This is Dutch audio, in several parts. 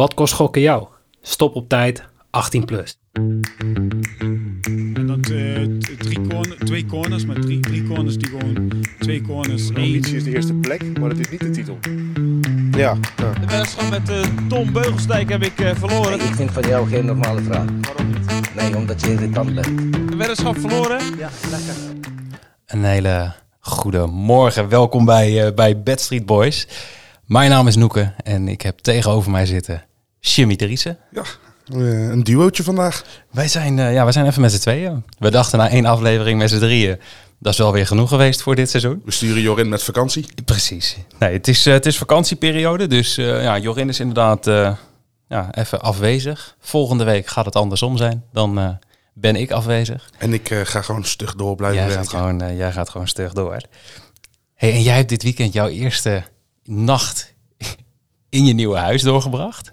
Wat kost gokken jou? Stop op tijd, 18 plus. En dat eh, drie twee corners, maar drie, drie corners die gewoon twee corners. De ambitie is de eerste plek, maar dat is niet de titel. Ja, ja. De wedstrijd met eh, Tom Beugelsdijk heb ik eh, verloren. Ik vind van jou geen normale vraag. Waarom niet? Nee, omdat je irritant bent. De weddenschap verloren. Een hele goede morgen. Welkom bij, eh bij Bad Street Boys. Mijn naam is Noeke en ik heb tegenover mij zitten Jimmy Driessen. ja. Eh, een duootje vandaag. Wij zijn, eh, ja, wij zijn even met z'n tweeën. We dachten na één aflevering met z'n drieën. Dat is wel weer genoeg geweest voor dit seizoen. We sturen Jorin met vakantie. Precies. Nee, het is, eh, het is vakantieperiode. Dus ja, Jorin is inderdaad ja, even afwezig. Volgende week gaat het andersom zijn. Dan ben ik afwezig. En ik ga gewoon stug door blijven Jij werken. gaat, gewoon, jij gaat gewoon stug door. Hey, en jij hebt dit weekend jouw eerste nacht in je nieuwe huis doorgebracht.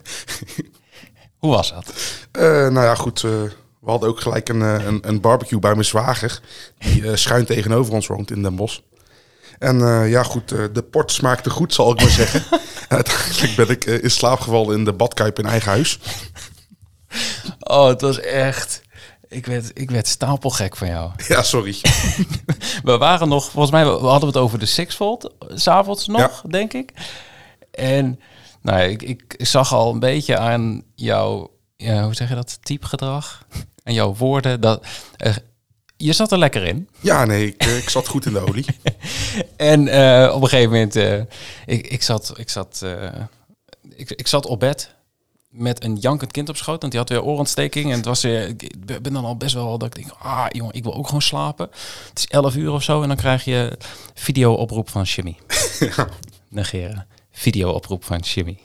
Hoe was dat? Eh, nou ja, goed. eh, we hadden ook gelijk een, eh, een, een barbecue bij mijn zwager. Die schuin tegenover ons woont in Den Bosch. En ja, goed. de port smaakte goed, zal ik maar zeggen. en uiteindelijk ben ik in slaap gevallen in de badkuip in eigen huis. Oh, het was echt... Ik werd, ik werd stapelgek van jou. Ja, sorry. We waren nog, volgens mij we hadden we het over de Sixfold, s'avonds nog, denk ik. En nou, ik, ik zag al een beetje aan jouw, ja, hoe zeg je dat, typegedrag. En jouw woorden, dat, eh, je zat er lekker in. Ja, nee, ik, eh, ik zat goed in de olie. En eh, op een gegeven moment, ik, ik zat, ik, zat, ik, ik zat op bed met een jankend kind op schoot, want die had weer oorontsteking. En het was weer, ik ben dan al best wel dat ik denk, ah jongen, ik wil ook gewoon slapen. Het is 11 uur of zo en dan krijg je video-oproep van Jimmy. Negeren. Video-oproep van Jimmy.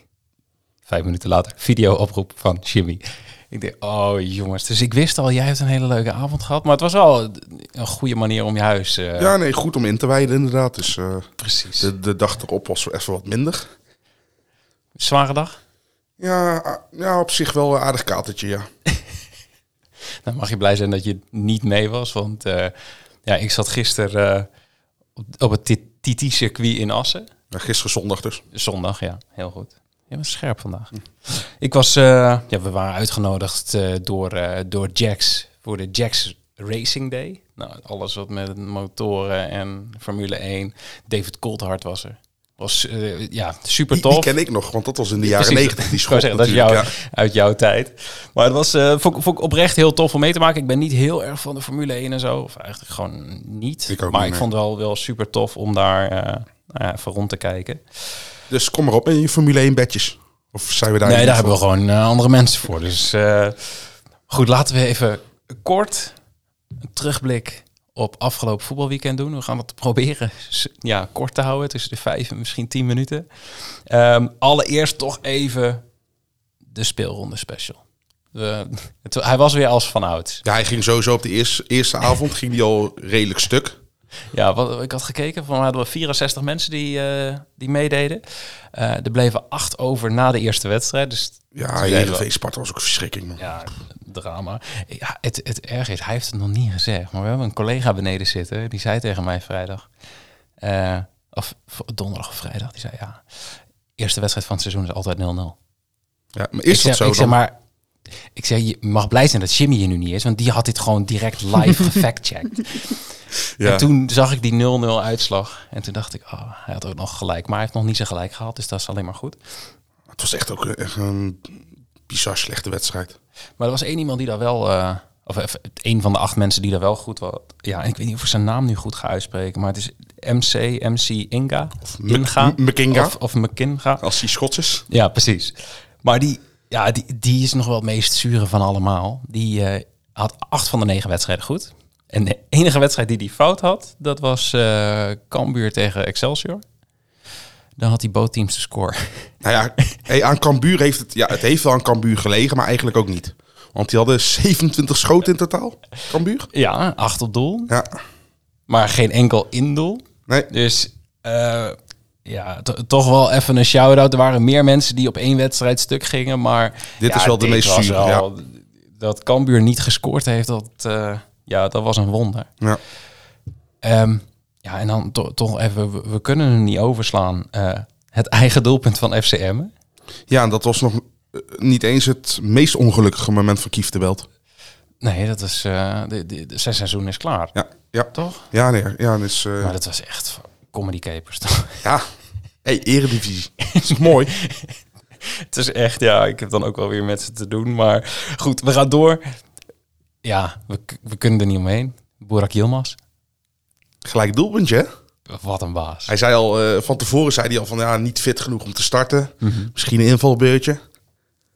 Vijf minuten later, video-oproep van Jimmy. Ik denk, oh jongens. Dus ik wist al, jij hebt een hele leuke avond gehad. Maar het was wel een goede manier om je huis... eh, Ja, nee, goed om in te wijden inderdaad. Dus eh, precies. de, de dag erop was even wat minder. Zware dag? Ja, ja, op zich wel een aardig katertje, ja. Dan mag je blij zijn dat je niet mee was. Want eh, ja, ik zat gisteren op, op het TT-circuit in Assen. Ja. Gisteren zondag dus. Zondag, ja, heel goed. Je bent scherp vandaag. Ik was, eh, ja, we waren uitgenodigd eh, door, eh, door Jax voor de Jax Racing Day. Nou, alles wat met motoren en Formule 1. David Coulthard was er. Was eh, ja super tof. die ken ik nog, want dat was in de jaren negentig. Die school zeggen, dat is jou, uit jouw tijd. Maar het was eh, vond, ik- vond ik oprecht heel tof om mee te maken. Ik ben niet heel erg van de Formule 1 en zo. Of eigenlijk gewoon niet. Ik maar niet, ik vond het wel, wel super tof om daar eh, nou ja, even rond te kijken. Dus kom maar op in je Formule 1 bedjes. Of zijn we daar nee, daar hebben we gewoon eh, andere mensen voor. Dus eh, goed, laten we even kort een terugblik op afgelopen voetbalweekend doen. We gaan het proberen ja, kort te houden, tussen de vijf en misschien tien minuten. Ehm, allereerst toch even de speelronde special. Het, hij was weer als van ouds. Ja, hij ging sowieso op de eerste, eerste avond ging hij al redelijk stuk. Ja, wat, ik had gekeken, van hadden we 64 mensen die, eh, die meededen. Eh, er bleven acht over na de eerste wedstrijd. Dus Ja, Heerenveen Sparta was ook een verschrikking, man. Ja, drama. Ja, het, het erg is, hij heeft het nog niet gezegd. Maar we hebben een collega beneden zitten. Die zei tegen mij vrijdag. eh, of donderdag of vrijdag. Die zei ja, eerste wedstrijd van het seizoen is altijd 0-0. Ja, maar Ik is zeg, dat zo ik zeg dan? maar... Ik zeg, je mag blij zijn dat Jimmy hier nu niet is. Want die had dit gewoon direct live gefactcheckt. ja. En toen zag ik die 0-0 uitslag. En toen dacht ik, oh, hij had ook nog gelijk. Maar hij heeft nog niet zijn gelijk gehad. Dus dat is alleen maar goed. Het was echt ook echt een bizar slechte wedstrijd. Maar er was één iemand die daar wel, eh, of even, één van de acht mensen die daar wel goed was. Ja, en ik weet niet of ik zijn naam nu goed ga uitspreken, maar het is MC, MC Inga. Of M- Inga. Of, of. Als hij Schots is. Ja, precies. Maar die, ja, die, die is nog wel het meest zure van allemaal. Die eh, had acht van de negen wedstrijden goed. En de enige wedstrijd die die fout had, dat was eh Cambuur tegen Excelsior. Dan had die bootteams de score. Nou ja, hey, aan Cambuur heeft het... Ja, het heeft wel aan Cambuur gelegen, maar eigenlijk ook niet. Want die hadden 27 schoten in totaal, Cambuur. Ja, acht op doel. Ja, Maar geen enkel indoel. nee. Dus eh, ja, to- toch wel even een shout-out. Er waren meer mensen die op één wedstrijd stuk gingen, maar... Dit ja, is wel de meest zure, wel- Dat Cambuur niet gescoord heeft, dat, eh, ja, dat was een wonder. Ja. Ehm, ja, en dan to- toch even, we, we kunnen er niet overslaan. eh, het eigen doelpunt van FCM. Ja, en dat was nog eh, niet eens het meest ongelukkige moment van Kief de Belt. Nee, dat is... eh de, de, de- zijn seizoen is klaar. Ja, ja. Toch? Ja, nee, ja, is, Maar dat was echt comedy capers. toch? ja. Hey, eredivisie. Dat is mooi. Het is echt, ja, ik heb dan ook wel weer met ze te doen. Maar goed, we gaan door. Ja, we, we kunnen er niet omheen. Boerak Yilmaz. Gelijk doelpuntje, hè? Wat een baas. Hij zei al, eh, van tevoren zei hij al van, ja, niet fit genoeg om te starten. Mhm. Misschien een invalbeurtje.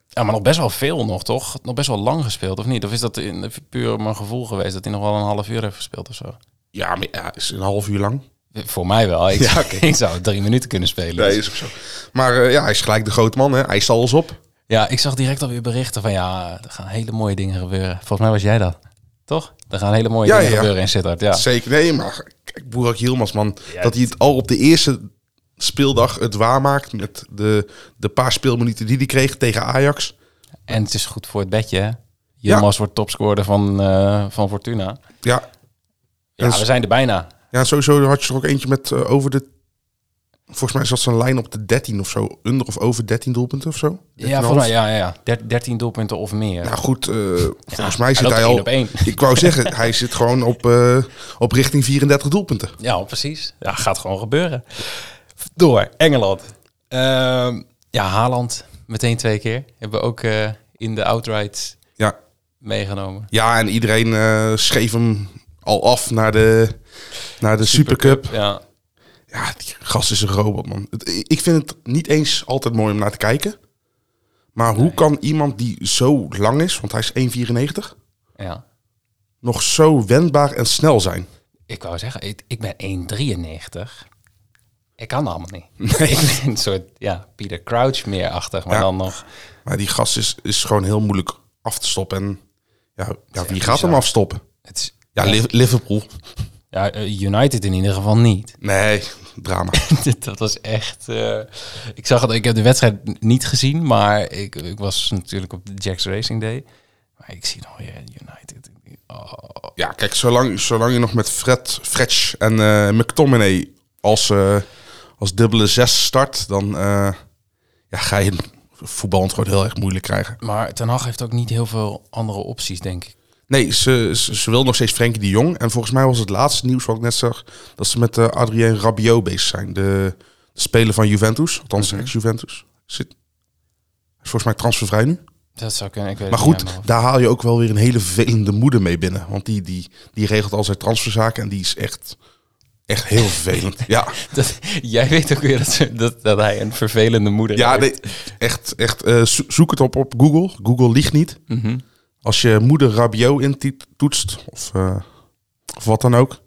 Ja, maar nog best wel veel nog, toch? Nog best wel lang gespeeld, of niet? Of is dat in, puur mijn gevoel geweest dat hij nog wel een half uur heeft gespeeld of zo? Ja, maar ja, is een half uur lang. Voor mij wel. Ik, Ja, zou, oké. ik zou drie minuten kunnen spelen. Nee, is ook zo. Maar eh, ja, hij is gelijk de grote man, hè? Hij is alles op. Ja, ik zag direct alweer berichten van ja, er gaan hele mooie dingen gebeuren. Volgens mij was jij dat, toch? Er gaan hele mooie Ja, dingen ja, gebeuren in Sittard, ja. Zeker. Nee, maar kijk, Boerak Yilmaz, man. Ja, dat hij het al op de eerste speeldag het waarmaakt met de, de paar speelminuten die hij kreeg tegen Ajax. En het is goed voor het bedje, hè? Yilmaz wordt topscorer van, eh, van Fortuna. Ja, Ja, En we zijn er bijna. Ja sowieso had je er ook eentje met eh, over de... Volgens mij zat zijn lijn op de 13 of zo. Onder of over 13 doelpunten of zo. Ja, volgens mij, ja, ja, ja. Der- 13 doelpunten of meer. Nou goed, eh, volgens mij zit hij al... op één. Ik wou zeggen, hij zit gewoon op, eh, op richting 34 doelpunten. Ja, precies. Ja, gaat gewoon gebeuren. Door, Engeland. Ehm, ja, Haaland, meteen twee keer. Hebben we ook in de outright Ja, meegenomen. ja en iedereen schreef hem al af naar de, naar de Supercup. Ja, Ja, die gast is een robot, man. Ik vind het niet eens altijd mooi om naar te kijken. Maar hoe kan iemand die zo lang is, want hij is 1,94, ja. nog zo wendbaar en snel zijn? Ik wou zeggen, ik, ik ben 1,93. Ik kan allemaal niet. Ik ben een soort, ja, Peter Crouch meer achtig, maar Ja. dan nog... Maar die gast is, is gewoon heel moeilijk af te stoppen. En ja, ja wie gaat hem afstoppen? Het is, Ja, Liv- Liverpool. ja, eh, United in ieder geval niet. Nee, drama. dat was echt. eh, ik zag het. Ik heb de wedstrijd niet gezien, maar ik, ik was natuurlijk op de Jacks Racing Day. Maar ik zie nog weer United. Oh, Ja, kijk, zolang, zolang je nog met Fred, Fretch en eh, McTominay als, als dubbele zes start, dan ja, ga je voetbal gewoon heel erg moeilijk krijgen. maar Ten Hag heeft ook niet heel veel andere opties, denk ik. Nee, ze, ze, ze wil nog steeds Frenkie de Jong. En volgens mij was het laatste nieuws wat ik net zag... dat ze met eh Adrien Rabiot bezig zijn. De, de speler van Juventus. Althans, ex-Juventus. Zit, is volgens mij transfervrij nu. Dat zou kunnen. Ik weet Maar niet goed, daar haal je ook wel weer een hele vervelende moeder mee binnen. Want die, die, die regelt al zijn transferzaken. En die is echt, echt heel vervelend. Ja, Dat, jij weet ook weer dat, ze, dat, dat hij een vervelende moeder ja heeft. nee, echt. echt eh, zo- zoek het op op Google. Google liegt niet. Mhm. Als je moeder Rabiot intoetst, of, eh, of wat dan ook,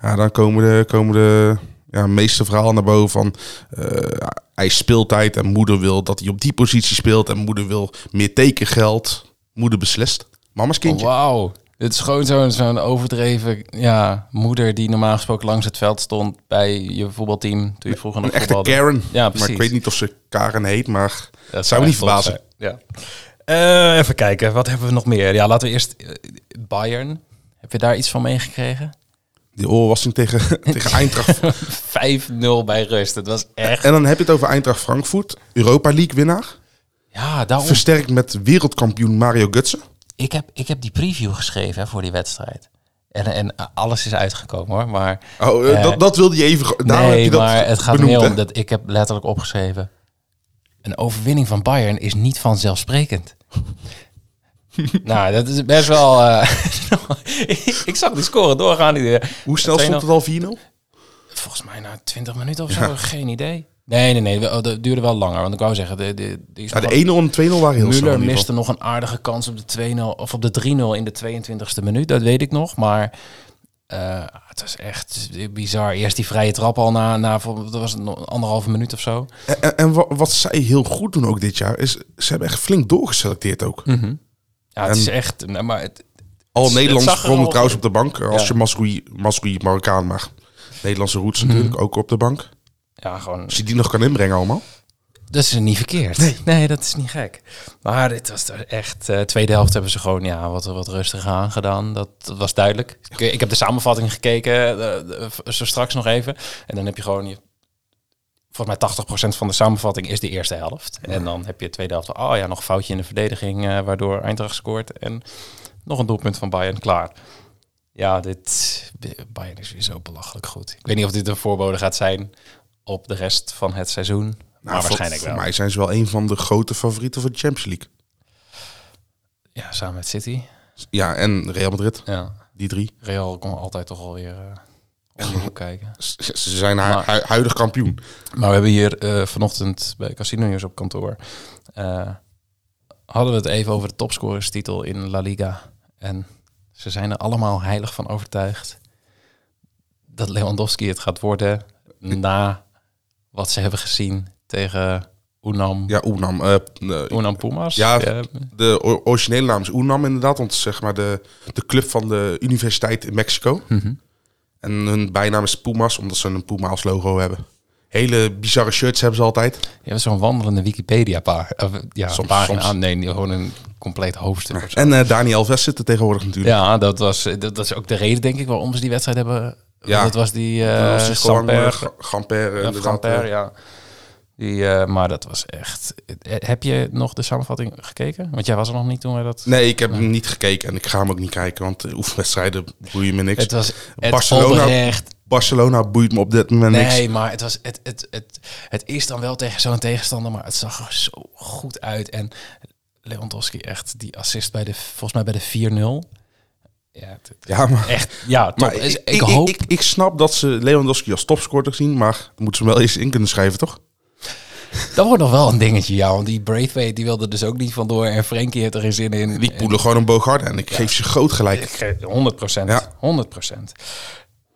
ja, dan komen de, komen de ja, meeste verhalen naar boven van eh, hij speeltijd en moeder wil dat hij op die positie speelt en moeder wil meer tekengeld. Moeder beslist. Mama's Oh, kindje. Wauw. Dit is gewoon zo'n zo'n overdreven ja, moeder die normaal gesproken langs het veld stond bij je voetbalteam toen je vroeger nog een echte voetbalde. Karen. Ja, maar ik weet niet of ze Karen heet, maar Dat zou me niet verbazen. zijn. Ja. Eh, even kijken, wat hebben we nog meer? Ja, laten we eerst eh, Bayern. Heb je daar iets van meegekregen? 5-0 die oorwassing tegen, tegen Eintracht. bij rust. Het was echt... en dan heb je het over Eintracht Frankfurt, Europa League winnaar. Ja, daarom. Versterkt met wereldkampioen Mario Götze. Ik heb, ik heb die preview geschreven hè, voor die wedstrijd. En, en alles is uitgekomen hoor. Maar, Oh, eh, dat, dat wilde je even. Heb nee, je dat maar het gaat benoemd, meer hè? om dat ik heb letterlijk opgeschreven. Een overwinning van Bayern is niet vanzelfsprekend. nou, dat is best wel. eh, ik zag die score doorgaan. Die, eh, Hoe snel stond het al 4-0? Volgens mij na 20 minuten of zo, geen idee. Nee, nee, nee, dat duurde wel langer. Want ik wou zeggen, de, de, is Ja, de 1-0 en de 2-0 waren heel snel. miste nog een aardige kans op de 2-0 of op de 3-0 in de 22e minuut. Dat weet ik nog. Maar eh, het was echt bizar. Eerst die vrije trap al na, na dat was nog anderhalve minuut of zo. En, en, en wa- wat zij heel goed doen ook dit jaar, is ze hebben echt flink doorgeselecteerd ook. Ja, het is echt. nou, maar het, Al er gronden al- trouwens op de bank. Als Ja. je Masroei, Masroei Marokkaan, maar Nederlandse roots natuurlijk ook op de bank. ja, gewoon. Als je die nog kan inbrengen allemaal. Dat is niet verkeerd. Nee. dat is niet gek. Maar dit was er echt. eh tweede helft hebben ze gewoon ja, wat, wat rustiger aangedaan. Dat, dat was duidelijk. Ik, ik heb de samenvatting gekeken, eh, zo straks nog even. En dan heb je gewoon. Je, volgens mij 80% van de samenvatting is de eerste helft. En dan heb je de tweede helft. Oh ja, nog een foutje in de verdediging, eh, waardoor Eindracht scoort. En nog een doelpunt van Bayern, klaar. Ja, dit Bayern is weer zo belachelijk goed. Ik weet niet of dit een voorbode gaat zijn op de rest van het seizoen. Nou, maar waarschijnlijk voor wel. mij zijn ze wel een van de grote favorieten voor de Champions League. Ja, samen met City. Ja, en Real Madrid, Ja, die drie. Real kon altijd toch alweer uh, om kijken. Ze zijn Maar- hu- huidig kampioen. Maar we hebben hier eh, vanochtend bij Casino News op kantoor... eh, hadden we het even over de topscorerstitel in La Liga. En ze zijn er allemaal heilig van overtuigd... dat Lewandowski het gaat worden... na wat ze hebben gezien tegen Unam, Ja, Oenam. eh, eh, Unam Pumas. Ja, de originele naam is Oenam inderdaad, want zeg maar de, de club van de universiteit in Mexico. Mhm. En hun bijnaam is Pumas, omdat ze een Puma als logo hebben. Hele bizarre shirts hebben ze altijd. Je hebt zo'n wandelende Wikipedia-paar. Of, ja, Soms- pagina. soms. Nee, gewoon een compleet hoofdstuk. En eh Dani Alves zit er tegenwoordig natuurlijk. Ja, dat, was, dat, dat is ook de reden, denk ik, waarom ze die wedstrijd hebben. Ja. Dat was die uh, eh, Gamper, eh. Gamper, eh. ja. Die, eh, maar dat was echt... eh, Heb je nog de samenvatting gekeken? Want jij was er nog niet toen wij dat... Nee, ik heb hem niet gekeken en ik ga hem ook niet kijken, want de oefenwedstrijden boeien me niks. Het was het Barcelona-. Barcelona boeit me op dit moment niks. Nee, maar het, was, het, het, het, het is dan wel tegen zo'n tegenstander, maar het zag er zo goed uit. En Lewandowski echt, die assist bij de, volgens mij bij de 4-0. Ja, het- het- Ja, maar, echt, ja, top. maar Is- ik, ik, ik, hoop... ik, ik snap dat ze Lewandowski als topscorer zien, maar moeten ze hem wel eens in kunnen schrijven, toch? Dat wordt nog wel een dingetje, ja. Want die Braithwaite die wilde dus ook niet vandoor. En Frenkie heeft er geen zin in. Die poelen gewoon een Bogarde en ik geef ze groot gelijk. Ik geef 100 procent. Ja. 100 procent.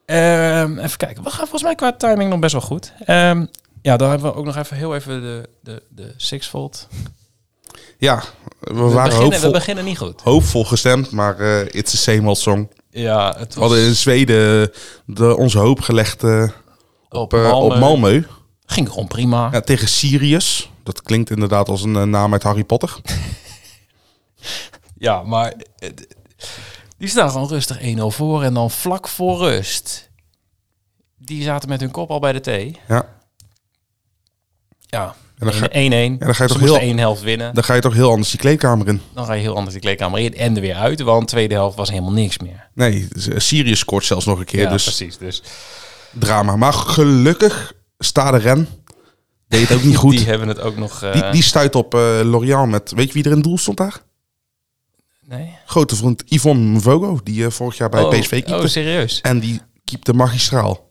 Ehm, even kijken. We gaan volgens mij qua timing nog best wel goed. Ehm, ja, dan hebben we ook nog even heel even de, de, de Sixfold. Ja, we We waren beginnen, we beginnen niet goed. hoopvol gestemd, maar eh it's the same old song. Ja, het We hadden in Zweden de, onze hoop gelegd eh, op, op, eh, Malmö. op Malmö. Ging gewoon prima. Ja, tegen Sirius. Dat klinkt inderdaad als een eh, naam uit Harry Potter. Ja, maar eh, die staan gewoon rustig 1-0 voor. En dan vlak voor rust. Die zaten met hun kop al bij de thee. Ja. Ja, En dan ga, 1-1. Ja, dan ga je toch heel- één helft winnen. dan ga je toch heel anders die kleedkamer in. Dan ga je heel anders die kleedkamer in en er weer uit. Want de tweede helft was helemaal niks meer. Nee, Sirius scoort zelfs nog een keer. Ja, dus precies. Dus drama. Maar gelukkig Stade Ren deed het ook niet goed. die hebben het ook nog... eh, Die, die stuit op eh Lorient met... Weet je wie er in het doel stond daar? nee? Grote vriend Yvonne Mvogo. Die eh, vorig jaar bij oh, PSV keepte. Oh, serieus? en die keepte magistraal.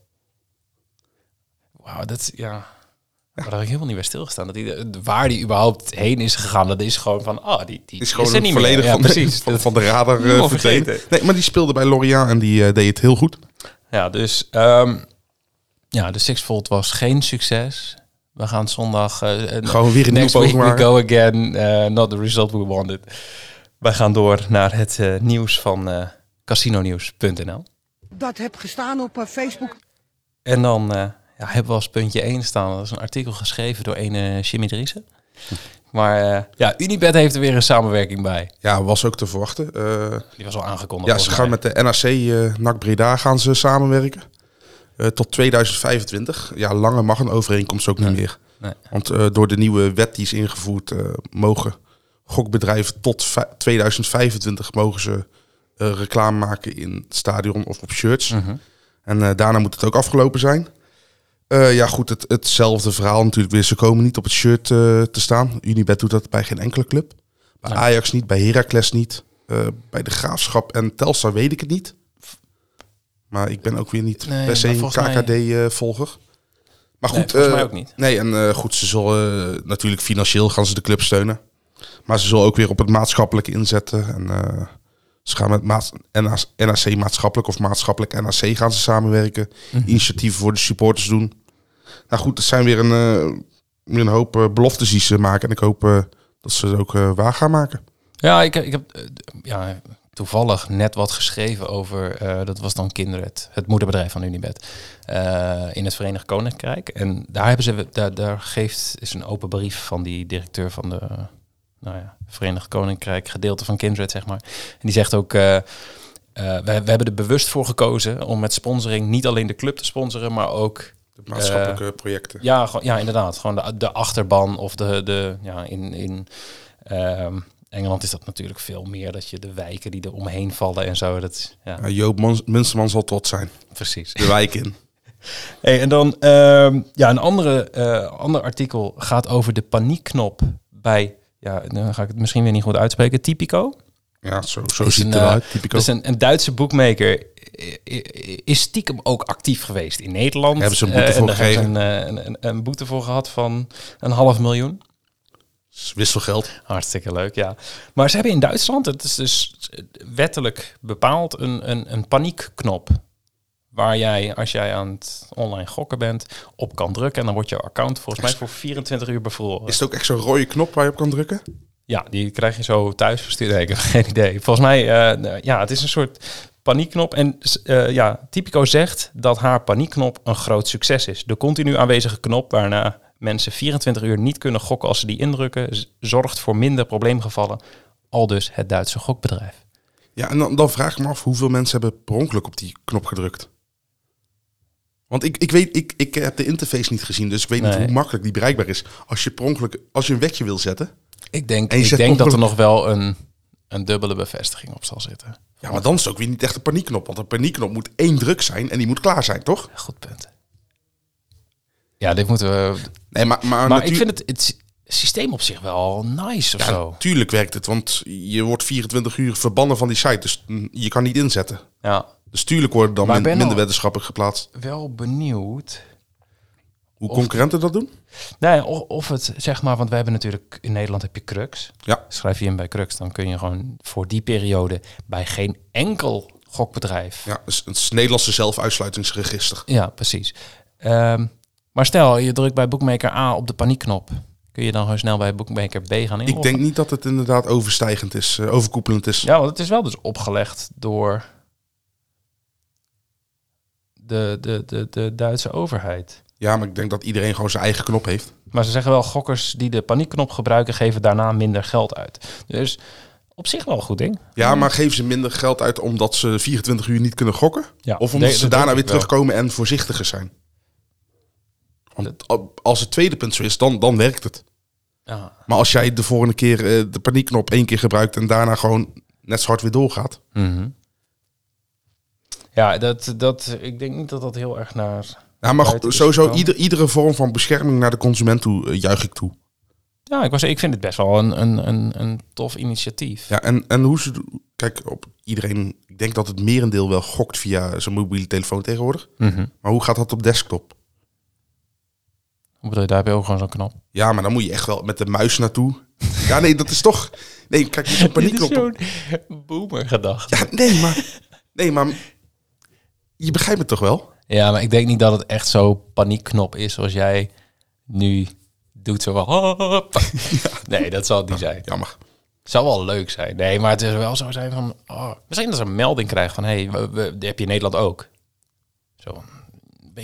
Wauw, dat... Ja... Maar daar heb ik helemaal niet bij stilgestaan. Dat die, waar die überhaupt heen is gegaan, dat is gewoon van... Oh, die, die is gewoon er niet volledig meer. Ja, van, precies. de, van, van de radar verdwenen. vergeten. Nee, maar die speelde bij Lorient en die deed het heel goed. Ja, dus ehm, ja, de Sixfold was geen succes. We gaan zondag uh, Gewoon weer een next nieuwe week poging we go again. Uh, not the result we wanted. Wij gaan door naar het uh, nieuws van uh, casinonieuws.nl. Dat heb gestaan op uh, Facebook. En dan uh, ja, hebben we als puntje 1 staan. Dat is een artikel geschreven door een uh, Jimmy Driessen. Maar uh, ja, Unibet heeft er weer een samenwerking bij. Ja, was ook te verwachten. Uh, Die was al aangekondigd. ja, ze gaan met de NAC uh, NAC Breda gaan ze samenwerken. Uh, tot 2025. Ja, langer mag een overeenkomst ook nee. niet meer. Nee. Want uh, door de nieuwe wet die is ingevoerd, uh, mogen gokbedrijven tot 2025 mogen ze uh, reclame maken in het stadion of op shirts. -hmm. En daarna moet het ook afgelopen zijn. Ja, goed, het, hetzelfde verhaal natuurlijk weer. Ze komen niet op het shirt te staan. Unibet doet dat bij geen enkele club. Bij nee. Ajax niet, bij Heracles niet. Bij de Graafschap en Telstar weet ik het niet. Maar ik ben ook weer niet nee, per se een KKD-volger. Mij... Maar goed, nee, mij ook niet. Nee, en goed, ze zullen natuurlijk financieel gaan ze de club steunen. Maar ze zullen ook weer op het maatschappelijke inzetten. En ze gaan met NAC maatschappelijk of maatschappelijk NAC gaan ze samenwerken. Mm -hmm. Initiatieven voor de supporters doen. Nou goed, het zijn weer een, uh, weer een hoop uh, beloftes die ze maken. En ik hoop dat ze het ook waar gaan maken. Ja, ik, ik heb ja, toevallig net wat geschreven over, dat was dan Kindred, het moederbedrijf van Unibet, in het Verenigd Koninkrijk. En daar hebben ze, daar, daar geeft, is een open brief van die directeur van de nou ja, Verenigd Koninkrijk, gedeelte van Kindred, zeg maar. En die zegt ook, uh, we, we hebben er bewust voor gekozen om met sponsoring niet alleen de club te sponsoren, maar ook De maatschappelijke projecten. Ja, gewoon, ja, inderdaad. Gewoon de, de achterban of de, de ja, in, in ehm, Engeland is dat natuurlijk veel meer dat je de wijken die er omheen vallen en zo. Dat, ja, Ja, Joop Munsterman zal trots zijn. precies. De wijk in. Hey, en dan ehm, ja, een andere, eh, ander artikel gaat over de paniekknop bij, ja, dan ga ik het misschien weer niet goed uitspreken, Typico. Ja, zo, zo Is ziet een, het eh, eruit. Typico. Dat is een, een Duitse boekmaker. Is stiekem ook actief geweest in Nederland. Hebben ze een boete Eh, voor Een, eh, een, een, een boete voor gehad van een half miljoen. Wisselgeld. Hartstikke leuk, ja. Maar ze hebben in Duitsland, het is dus wettelijk bepaald, een, een, een paniekknop. Waar jij, als jij aan het online gokken bent, op kan drukken. En dan wordt jouw account volgens mij voor 24 uur bevroren. Is het ook echt zo'n rode knop waar je op kan drukken? Ja, die krijg je zo thuis verstuurd. Nee, ik heb geen idee. Volgens mij, eh, ja, het is een soort paniekknop. En eh, ja, Typico zegt dat haar paniekknop een groot succes is. De continu aanwezige knop waarna mensen 24 uur niet kunnen gokken als ze die indrukken, zorgt voor minder probleemgevallen. Al dus het Duitse gokbedrijf. Ja, en dan, dan vraag ik me af hoeveel mensen hebben per ongeluk op die knop gedrukt. Want ik, ik weet, ik, ik heb de interface niet gezien, dus ik weet Nee. niet hoe makkelijk die bereikbaar is. Als je per ongeluk, als je een wetje wil zetten. Ik denk, ik denk dat er nog wel een, een dubbele bevestiging op zal zitten. Ja, maar dan is het ook weer niet echt een paniekknop. Want een paniekknop moet één druk zijn en die moet klaar zijn, toch? Goed punt. Ja, dit moeten we. Nee, maar, maar, Maar ik vind het, het sy- systeem op zich wel nice of Ja, zo. natuurlijk werkt het, want je wordt 24 uur verbannen van die site. Dus je kan niet inzetten. Ja, Dus tuurlijk worden dan min- minder weddenschappen geplaatst. wel benieuwd. Hoe concurrenten dat doen? Nee, of, of het zeg maar, want we hebben natuurlijk in Nederland heb je Crux. Ja. Schrijf je in bij Crux, dan kun je gewoon voor die periode bij geen enkel gokbedrijf. Ja, het is het Nederlandse zelfuitsluitingsregister. Ja, precies. Ehm, maar stel, je drukt bij Bookmaker A op de paniekknop. Kun je dan gewoon snel bij Bookmaker B gaan inloggen? Ik denk niet dat het inderdaad overstijgend is, eh, overkoepelend is. Ja, want het is wel dus opgelegd door de, de, de, de Duitse overheid. Ja, maar ik denk dat iedereen gewoon zijn eigen knop heeft. Maar ze zeggen wel, gokkers die de paniekknop gebruiken, geven daarna minder geld uit. Dus op zich wel een goed ding. Ja, maar geven ze minder geld uit omdat ze 24 uur niet kunnen gokken? Ja, Of omdat ze daarna weer wel. terugkomen en voorzichtiger zijn? Want als het tweede punt zo is, dan, dan werkt het. Ja. Maar als jij de volgende keer eh, de paniekknop één keer gebruikt en daarna gewoon net zo hard weer doorgaat. Mhm. Ja, dat, dat, ik denk niet dat dat heel erg naar... Ja, maar sowieso ieder, iedere vorm van bescherming naar de consument toe eh, juich ik toe. Ja, ik, was, ik vind het best wel een, een, een, een tof initiatief. Ja, en, en hoe ze... Kijk, op iedereen... Ik denk dat het merendeel wel gokt via zijn mobiele telefoon tegenwoordig. Mhm. Maar hoe gaat dat op desktop? Hoe bedoel je, daar heb je ook gewoon zo'n knop. Ja, maar dan moet je echt wel met de muis naartoe. Ja, nee, dat is toch... Nee, kijk, zo'n paniekknop... zo'n boomer gedacht. Ja, nee, maar... Nee, maar... Je begrijpt het toch wel? Ja, maar ik denk niet dat het echt zo paniekknop is zoals jij nu doet. Zo hop. Nee, dat zal het niet zijn. Jammer. zou wel leuk zijn. Nee, maar het is wel zo zijn van... Oh, misschien dat ze een melding krijgen van... Hé, hey, heb je in Nederland ook. Zo.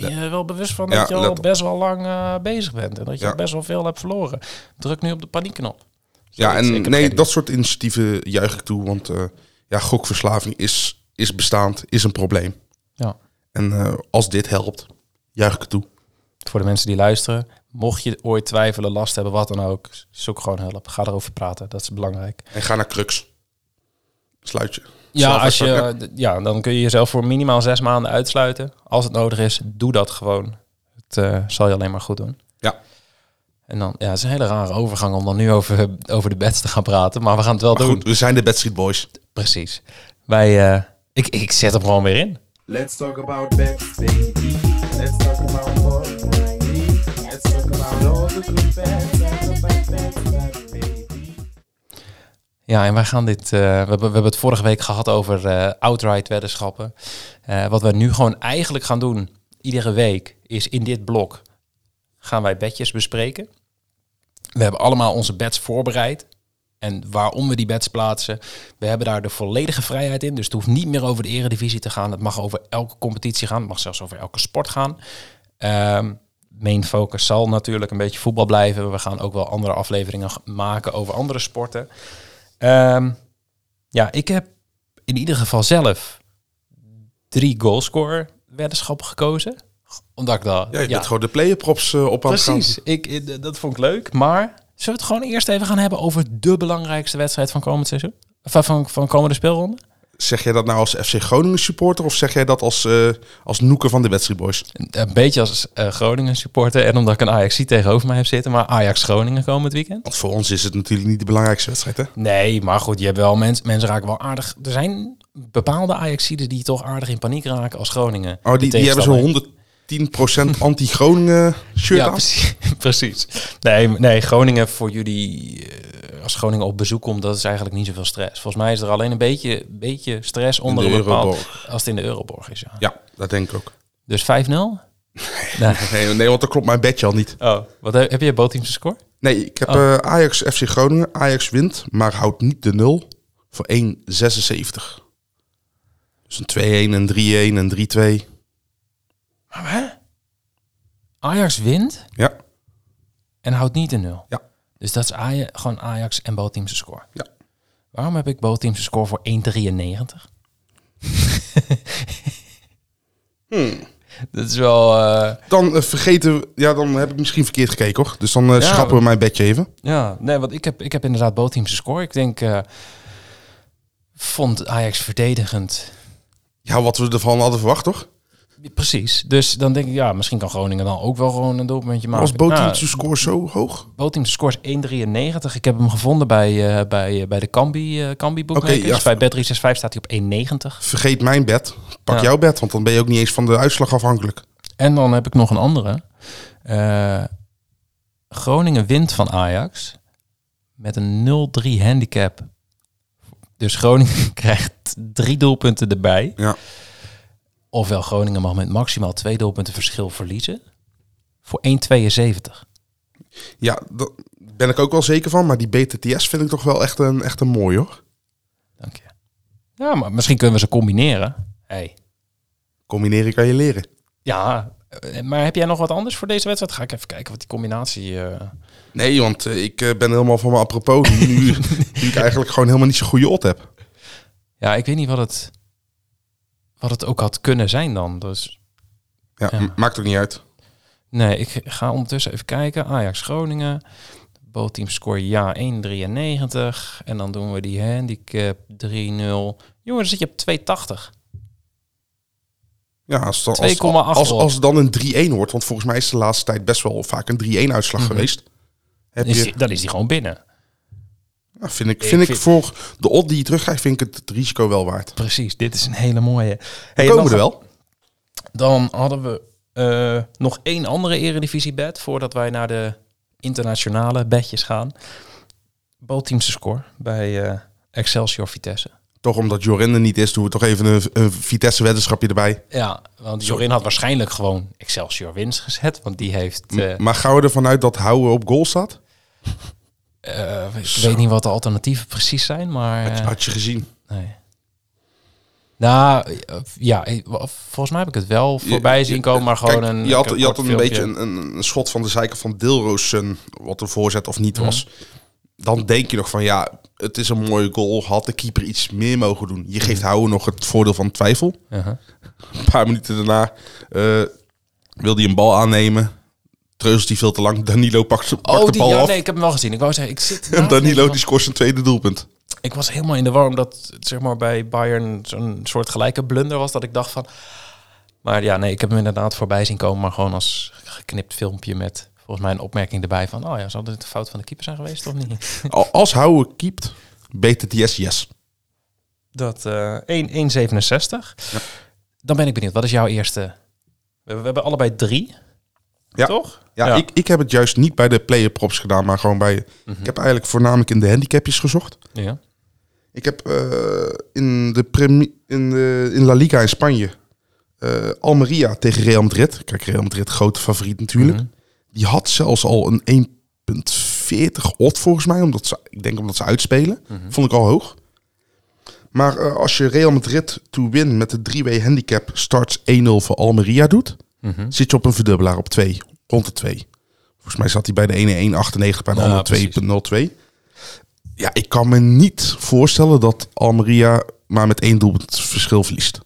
Ben je wel bewust van dat je al best wel lang eh, bezig bent... en dat je best wel veel hebt verloren? Druk nu op de paniekknop. Ja, en nee, dat soort initiatieven juich ik toe. Want eh, ja, gokverslaving is, is bestaand, is een probleem. Ja. En eh, als dit helpt, juich ik het toe. Voor de mensen die luisteren... mocht je ooit twijfelen, last hebben, wat dan ook... zoek gewoon hulp. Ga erover praten, dat is belangrijk. En ga naar Crux. Sluit je. Ja, als je, ja, dan kun je jezelf voor minimaal zes maanden uitsluiten. Als het nodig is, doe dat gewoon. Het eh, zal je alleen maar goed doen. Ja. En dan, ja, het is een hele rare overgang om dan nu over, over de bets te gaan praten. Maar we gaan het wel Maar doen. goed, we zijn de Backstreet Boys. Precies. Wij, eh, ik, ik zet hem gewoon weer in. Let's talk about bets, baby. Let's talk about money. Let's talk about all the good bets bets, bad baby. Ja, en wij gaan dit. eh, we, hebben, we hebben het vorige week gehad over eh, outright weddenschappen. Eh, wat we nu gewoon eigenlijk gaan doen, iedere week, is in dit blok gaan wij bedjes bespreken. We hebben allemaal onze bets voorbereid. En waarom we die bets plaatsen, we hebben daar de volledige vrijheid in. Dus het hoeft niet meer over de eredivisie te gaan. Het mag over elke competitie gaan. Het mag zelfs over elke sport gaan. Ehm, main focus zal natuurlijk een beetje voetbal blijven. We gaan ook wel andere afleveringen maken over andere sporten. Ehm, ja, ik heb in ieder geval zelf drie goalscorer weddenschappen gekozen. Omdat ik dat... Ja, je bent gewoon de playerprops eh, op aan het gaan. Precies, ik- dat vond ik leuk. Maar zullen we het gewoon eerst even gaan hebben over de belangrijkste wedstrijd van komend seizoen? Van, van, van komende speelronde? Zeg jij dat nou als FC Groningen supporter of zeg jij dat als, eh als noeken van de Wedstrijd Boys? Een, een beetje als eh, Groningen supporter en omdat ik een Ajax tegenover mij heb zitten. Maar Ajax Groningen komend weekend? Want voor ons is het natuurlijk niet de belangrijkste wedstrijd, hè? Nee, maar goed, je hebt wel mensen, mensen raken wel aardig. Er zijn bepaalde Ajaxiden die toch aardig in paniek raken als Groningen. Oh, die, die hebben zo'n tegenstander 110% anti-Groningen shirt Ja, aan. precies. precies. Nee, nee, Groningen voor jullie, eh, als Groningen op bezoek komt, dat is eigenlijk niet zoveel stress. Volgens mij is er alleen een beetje, beetje stress onder de een bepaald, als het in de Euroborg is. Ja. Ja, dat denk ik ook. Dus 5-0? Nee. Nee, nee, want dan klopt mijn bedje al niet. Oh, wat heb, heb je bootteamse score? Nee, ik heb Oh. eh, Ajax FC Groningen. Ajax wint, maar houdt niet de 0 voor 1,76. Dus een 2-1, een 3-1, een 3-2. Maar hè? Ajax wint Ja, en houdt niet de 0. Ja. Dus dat is Ajax, gewoon Ajax en bootteamse score. Ja. Waarom heb ik bootteamse score voor 1,93? Dat is wel... eh, dan eh, vergeten we... Ja, dan heb ik misschien verkeerd gekeken, hoor. Dus dan eh, Ja, schrappen we mijn bedje even. Ja, nee, want ik heb, ik heb inderdaad bootteamse score. Ik denk, vond Ajax verdedigend. Ja, wat we ervan hadden verwacht, toch? Precies. Dus dan denk ik, ja, misschien kan Groningen dan ook wel gewoon een doelpuntje maken. was Boteam Nou, score zo hoog? Bootteamse score is 1,93. Ik heb hem gevonden bij, eh, bij, eh, bij de Cambi, eh Cambi boekmakers. ja. Bij Bet365 staat hij op 1,90. Vergeet mijn bed. Pak Ja. jouw bed, want dan ben je ook niet eens van de uitslag afhankelijk. En dan heb ik nog een andere. Groningen wint van Ajax met een 0-3 handicap. Dus Groningen krijgt drie doelpunten erbij. Ja. Ofwel Groningen mag met maximaal twee doelpunten verschil verliezen. Voor 1,72. Ja, daar ben ik ook wel zeker van. Maar die BTTS vind ik toch wel echt een, echt een mooi, hoor. Dank je. Ja, maar misschien kunnen we ze combineren. Hey. Combineren kan je leren. Ja, eh, maar heb jij nog wat anders voor deze wedstrijd? Ga ik even kijken wat die combinatie... eh, Nee, want eh, ik ben helemaal van mijn apropos. Nu, nu ik eigenlijk gewoon helemaal niet zo'n goede ot heb. Ja, ik weet niet wat het, wat het ook had kunnen zijn dan. Dus Ja, maakt ook niet uit. nee, ik ga ondertussen even kijken. Ajax Groningen. Bootteam score ja 1,93. En dan doen we die handicap 3-0. Jongen, dan zit je op 2,80. Ja, als, dan- 2,8 als, als, als het dan een 3-1 wordt, want volgens mij is de laatste tijd best wel vaak een 3-1 uitslag Mhm. geweest. Heb Is je, die- dan is die gewoon binnen. Vind ik, vind ik vind- voor de odd die je terugkrijgt, vind ik het, het risico wel waard. Precies, dit is een hele mooie. We Hey, komen dan er wel. Dan hadden we eh, nog één andere eredivisie bed voordat wij naar de internationale bedjes gaan. Bootteamse score bij eh, Excelsior Vitesse. Toch omdat Jorin er niet is, doen we toch even een, een Vitesse weddenschapje erbij. Ja, want Jorin had waarschijnlijk gewoon Excelsior winst gezet, want die heeft... Eh, maar gaan we ervan uit dat Houwen op goal staat? Eh, ik weet niet wat de alternatieven precies zijn, maar... Had, je- eh, had je gezien. nee. Nou, eh, ja, volgens mij heb ik het wel voorbij zien komen, maar gewoon Kijk, een... Je had, een je had een filmpje. beetje een, een, een schot van de zijkant van Dilroos, wat een voorzet of niet Mhm. was. Dan denk je nog van ja, het is een mooie goal. Had de keeper iets meer mogen doen. Je geeft Houwen nog het voordeel van twijfel. Uh-huh. Een paar minuten daarna eh wilde hij een bal aannemen. Treuzelt die veel te lang. Danilo pakt, pakt Oh, de bal ja, af. nee, ik heb hem wel gezien. Ik wou zeggen, ik zit... En Danilo die scoort zijn tweede doelpunt. Ik was helemaal in de war omdat het, zeg maar bij Bayern zo'n soort gelijke blunder was dat ik dacht van. Maar ja, nee, ik heb hem inderdaad voorbij zien komen, maar gewoon als geknipt filmpje met volgens mij een opmerking erbij van, oh ja, zou dit de fout van de keeper zijn geweest of niet? Al- Als Houwen keept, BTTS yes. Dat eh 1,167. Dan ben ik benieuwd. Wat is jouw eerste? We, we hebben allebei drie. Ja. Toch? Ja, Ja. Ik, ik heb het juist niet bij de player props gedaan, maar gewoon bij... Mhm. Ik heb eigenlijk voornamelijk in de handicapjes gezocht. Ja. Ik heb eh, in, de in, de, in La Liga in Spanje eh, Almeria tegen Real Madrid. Kijk, Real Madrid, grote favoriet natuurlijk. Mhm. Die had zelfs al een 1,40 odd volgens mij. Omdat ze, ik denk omdat ze uitspelen. Mhm. Vond ik al hoog. Maar eh, als je Real Madrid to win met de 3W handicap starts 1-0 voor Almeria doet, Mhm. zit je op een verdubbelaar op 2, rond de 2. Volgens mij zat hij bij de ene 1,98, bij de Ja, andere precies. 2,02. Ja, ik kan me niet voorstellen dat Almeria maar met één doelpunt verschil verliest.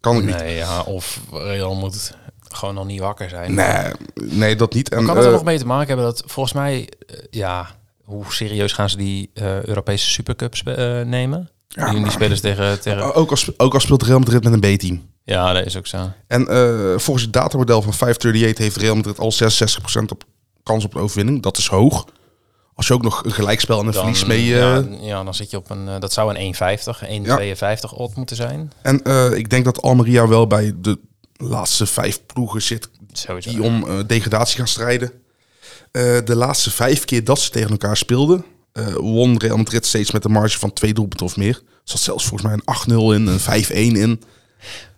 Kan ik niet. Nee, ja, of Real moet gewoon nog niet wakker zijn. Nee, nee, dat niet. En, kan het er eh, nog mee te maken hebben dat volgens mij, eh, ja, hoe serieus gaan ze die eh, Europese Supercup spe- eh, nemen? Ja, die, die ze tegen, tegen... ook, als, ook als speelt Real Madrid met een B-team. Ja, dat is ook zo. En eh, volgens het datamodel van 538 heeft Real Madrid al 66% op kans op de overwinning. Dat is hoog. Als je ook nog een gelijkspel en een Dan, verlies mee... eh, ja, ja, dan zit je op een, eh, dat zou een 1,50, 1,52 odd moeten zijn. En ik denk dat Almeria wel bij de laatste vijf ploegen zit Sowieso. die om degradatie gaan strijden. De laatste vijf keer dat ze tegen elkaar speelden, won Real Madrid steeds met een marge van twee doelpunten of meer. Er zat zelfs volgens mij een 8-0 in, een 5-1 in.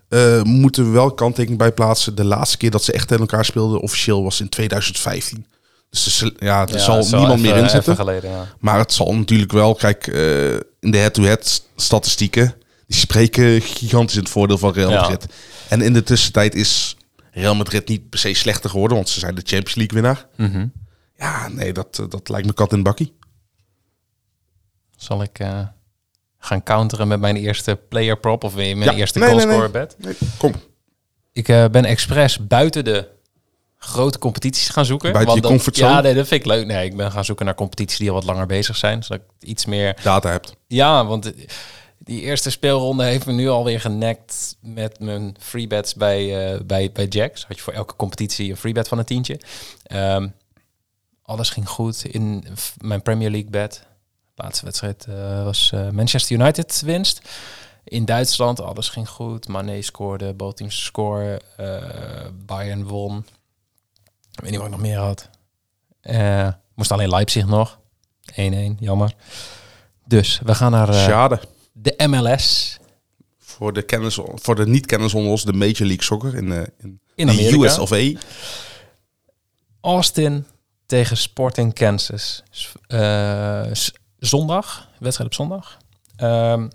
Eh, moeten we wel kanttekening bij plaatsen. De laatste keer dat ze echt tegen elkaar speelden officieel was in 2015. Dus er, ja, er Ja, zal niemand even- meer in zitten. even geleden, ja. Maar het zal natuurlijk wel, kijk, eh, in de head-to-head statistieken, die spreken gigantisch in het voordeel van Real Ja. Madrid. En in de tussentijd is Real Madrid niet per se slechter geworden, want ze zijn de Champions League winnaar. Mhm. Ja, nee, dat, eh, dat lijkt me kat in bakkie. Zal ik gaan counteren met mijn eerste player prop of weer mijn Ja, eerste nee, goalscorer nee. bet? Kom, Ik eh, ben expres buiten de grote competities gaan zoeken. Buiten je dat- comfortzone? Ja, nee, dat vind ik leuk. Nee, ik ben gaan zoeken naar competities die al wat langer bezig zijn. Zodat ik iets meer... data hebt. Ja, want die eerste speelronde heeft me nu alweer genekt met mijn free bets bij, eh, bij, bij Jacks. Had je voor elke competitie een free bet van een tientje. Ehm, alles ging goed in mijn Premier League bet. De laatste wedstrijd eh, was eh, Manchester United winst. In Duitsland, alles ging goed. Mané scoorde, both teams scoren. eh, Bayern won. Ik weet niet wat ik nog meer had. Moest alleen Leipzig nog. 1-1, jammer. Dus we gaan naar Schade. de MLS Voor de, kennis, voor de niet-kennis onder ons, de Major League Soccer in, eh, in, in de. US of A. Austin tegen Sporting Kansas. Zondag, wedstrijd op zondag. Ehm,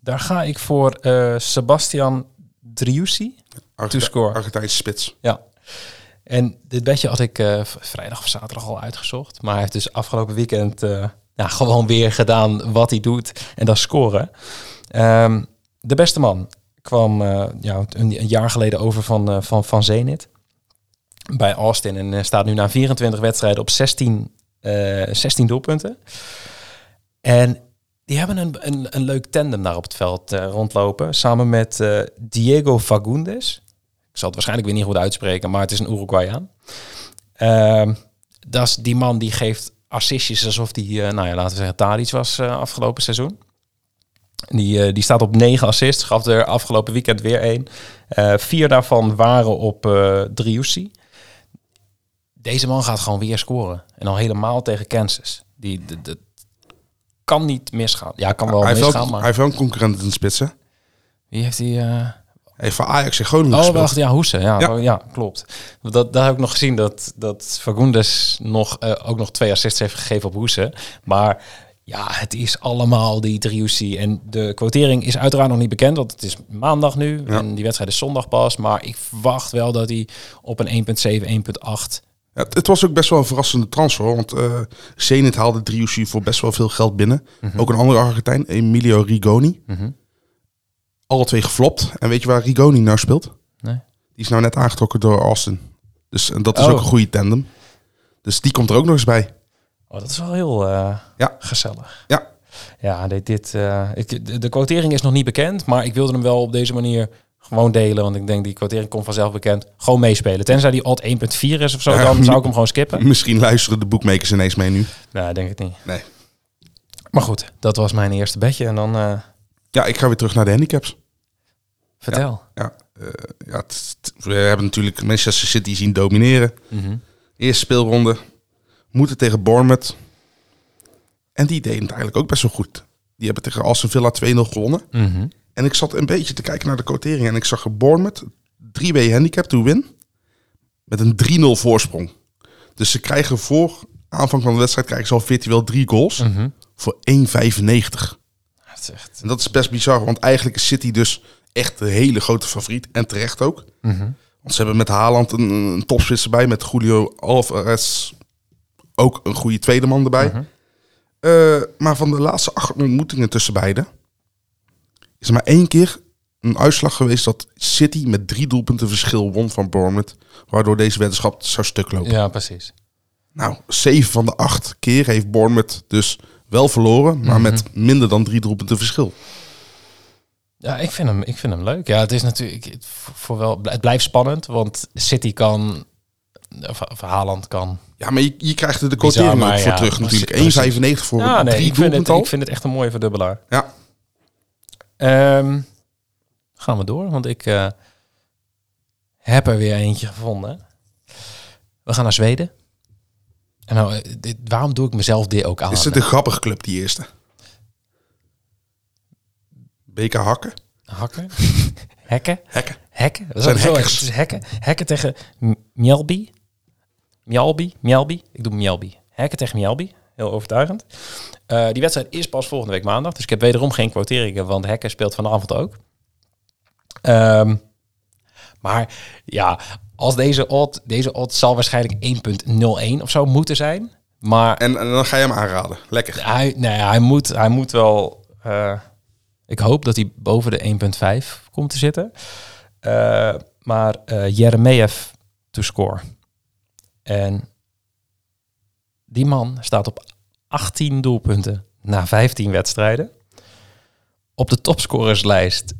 daar ga ik voor eh, Sebastian Driussi. Argenti- score. Argentijnse spits. Ja. En dit bedje had ik eh, vrijdag of zaterdag al uitgezocht. Maar hij heeft dus afgelopen weekend eh, gewoon weer gedaan wat hij doet. En dat scoren. Ehm, de beste man kwam ja, een, een jaar geleden over van, van, van Zenit. Bij Austin. En staat nu na 24 wedstrijden op 16, eh 16 doelpunten. En die hebben een, een, een leuk tandem daar op het veld eh, rondlopen. Samen met eh, Diego Fagundes. Ik zal het waarschijnlijk weer niet goed uitspreken, maar het is een Uruguayaan. Ehm dat is die man die geeft assistjes alsof die, eh, nou ja, laten we zeggen, Tadic was afgelopen seizoen. Die, die staat op negen assists, gaf er afgelopen weekend weer één. Vier daarvan waren op eh Driussi. Deze man gaat gewoon weer scoren. En al helemaal tegen Kansas. Die, de, de- kan niet misgaan. Ja, kan wel hij, heeft misgaan, maar hij heeft wel een concurrent in de spits, hè? wie heeft die... eh, Hij heeft voor Ajax in Groningen Oh, wacht, ja, Hoesen. Ja, Ja. ja. klopt. Dat, daar heb ik nog gezien dat, dat Fagundes nog, eh, ook nog twee assists heeft gegeven op Hoesen. Maar ja, het is allemaal die Driussi. En de quotering is uiteraard nog niet bekend, want het is maandag nu. Ja. En die wedstrijd is zondag pas. Maar ik verwacht wel dat hij op een 1.7, 1.8... Ja, het, het was ook best wel een verrassende transfer, want eh Zenit haalde Driussi voor best wel veel geld binnen. Mhm. Ook een andere Argentijn, Emilio Rigoni. Alle twee geflopt. En weet je waar Rigoni nou speelt? Nee. Die is nou net aangetrokken door Austin. Dus en dat is Oh. ook een goede tandem. Dus die komt er ook nog eens bij. Oh, dat is wel heel eh, Ja. gezellig. Ja. Ja, dit, dit, eh, ik, de, de quotering is nog niet bekend, maar ik wilde hem wel op deze manier gewoon delen, want ik denk die quotering komt vanzelf bekend. Gewoon meespelen. Tenzij die alt 1.4 is of zo, dan zou ik hem gewoon skippen. Misschien luisteren de boekmakers ineens mee nu. Nee, denk ik niet. Nee. Maar goed, dat was mijn eerste bedje en dan eh, Ja, ik ga weer terug naar de handicaps. vertel. Ja, eh, ja het- we hebben natuurlijk Manchester City zien domineren. Mhm. Eerste speelronde. Moeten tegen Bournemouth. En die deden het eigenlijk ook best wel goed. Die hebben tegen Aston Villa 2-0 gewonnen. Mhm. En ik zat een beetje te kijken naar de quotering. En ik zag er Bournemouth 3W handicap to win. Met een 3-0 voorsprong. Dus ze krijgen voor aanvang van de wedstrijd krijgen ze al virtueel drie goals. Mhm. Voor 1,95. Dat is echt... En dat is best bizar. Want eigenlijk is City dus echt de hele grote favoriet. En terecht ook. Mhm. Want ze hebben met Haaland een, een topspits erbij. Met Julio Alvarez ook een goede tweede man erbij. Mhm. Eh, maar van de laatste acht ontmoetingen tussen beiden... is er maar één keer een uitslag geweest dat City met drie doelpunten verschil won van Bournemouth. Waardoor deze weddenschap zou stuk lopen. Ja, precies. Nou, zeven van de acht keer heeft Bournemouth dus wel verloren. Maar met minder dan drie doelpunten verschil. Ja, ik vind hem, ik vind hem leuk. Ja, het is natuurlijk voor wel, het blijft spannend, want City kan, of, of Haaland kan. Ja, maar je, je krijgt er de quotering voor ja, terug natuurlijk. 1,95 voor Ja, nee, drie ik vind, het, ik vind het echt een mooie verdubbelaar. Ja, Ehm, gaan we door, want ik eh, heb er weer eentje gevonden. We gaan naar Zweden. En nou, eh, dit, waarom doe ik mezelf dit ook aan? is het een grappige club, die eerste? BK Hakken? Hakken? Hekken? Hekken. Hekken? Dat Zijn zo, hackers. Het is hekken. Hekken tegen M- Mjelby. Mjelby? Mjelby? Ik doe Mjelby. Hekken tegen Mjelby. Heel overtuigend. Eh, die wedstrijd is pas volgende week maandag. Dus ik heb wederom geen quoteringen, want Hekken speelt vanavond ook. Ehm, maar ja, als deze odd, deze odd zal waarschijnlijk 1.01 of zo moeten zijn. Maar En, en dan ga je hem aanraden. Lekker. hij, nee, hij, moet, hij moet wel. eh, ik hoop dat hij boven de 1,5 komt te zitten. Eh, maar eh Jeremejeff to score. En die man staat op 18 doelpunten na 15 wedstrijden. Op de topscorerslijst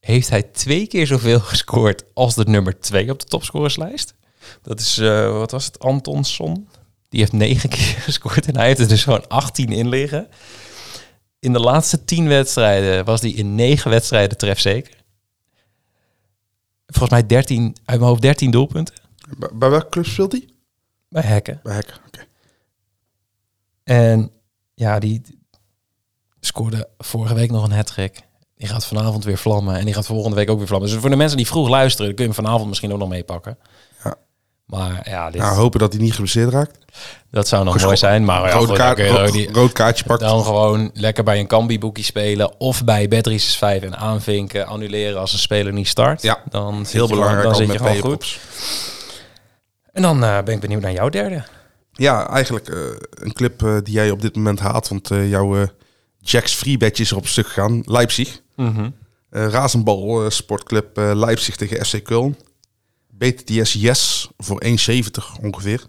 heeft hij twee keer zoveel gescoord als de nummer 2 op de topscorerslijst. Dat is, eh, wat was het, Antonsson? Die heeft negen keer gescoord en hij heeft er dus gewoon 18 in liggen. In de laatste 10 wedstrijden was hij in 9 wedstrijden trefzeker. Volgens mij 13, uit mijn hoofd 13 doelpunten Bij, bij welke club speelt hij? Bij Hekken. Bij Hekken. Oké. En ja, die scoorde vorige week nog een hat-trick. Die gaat vanavond weer vlammen en die gaat volgende week ook weer vlammen. Dus voor de mensen die vroeg luisteren, kun je hem vanavond misschien ook nog meepakken. Ja. Maar ja, dit, Nou, hopen dat hij niet geblesseerd raakt. dat zou nog mooi zijn. Maar ja, rood, kaart, die- rood kaartje pakt. Dan gewoon lekker bij een Kambi-boekie spelen of bij Bet365 en aanvinken, annuleren als een speler niet start. Ja, dan Heel belangrijk Dan zit je met gewoon goed. En dan eh, ben ik benieuwd naar jouw derde. Ja, eigenlijk eh, een club eh, die jij op dit moment haat. Want eh, jouw eh, Jacks freebetje is er op stuk gegaan. Leipzig. Mhm. Eh Razenbal eh, sportclub eh, Leipzig tegen FC Köln. BTTS Yes voor 1,70 ongeveer.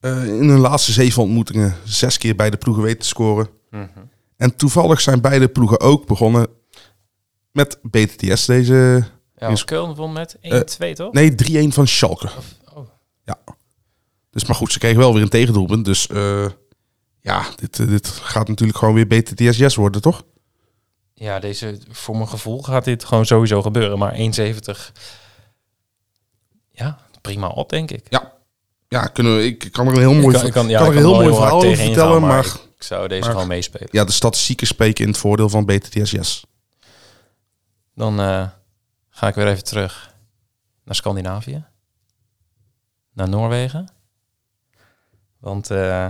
Eh, in hun laatste zeven ontmoetingen zes keer beide ploegen weten te scoren. Mhm. En toevallig zijn beide ploegen ook begonnen met BTTS deze... Ja, Köln won met 1-2, toch? Nee, 3-1 van Schalke. Ja. Dus maar goed, ze kregen wel weer een tegendoelpunt. Dus eh, ja, dit, eh, dit gaat natuurlijk gewoon weer BTTS Yes worden, toch? Ja, deze, voor mijn gevoel gaat dit gewoon sowieso gebeuren. Maar 1,70, ja, prima op, denk ik. Ja. Ja, kunnen we, ik kan er een heel mooi, ik kan, ik kan, ja, kan ik er een heel mooi verhaal over vertellen. gaan, maar ik, ik zou deze maar- gewoon meespelen. ja, de statistieken spreken in het voordeel van BTTS Yes. Dan eh, ga ik weer even terug naar Scandinavië. Naar Noorwegen. Want eh,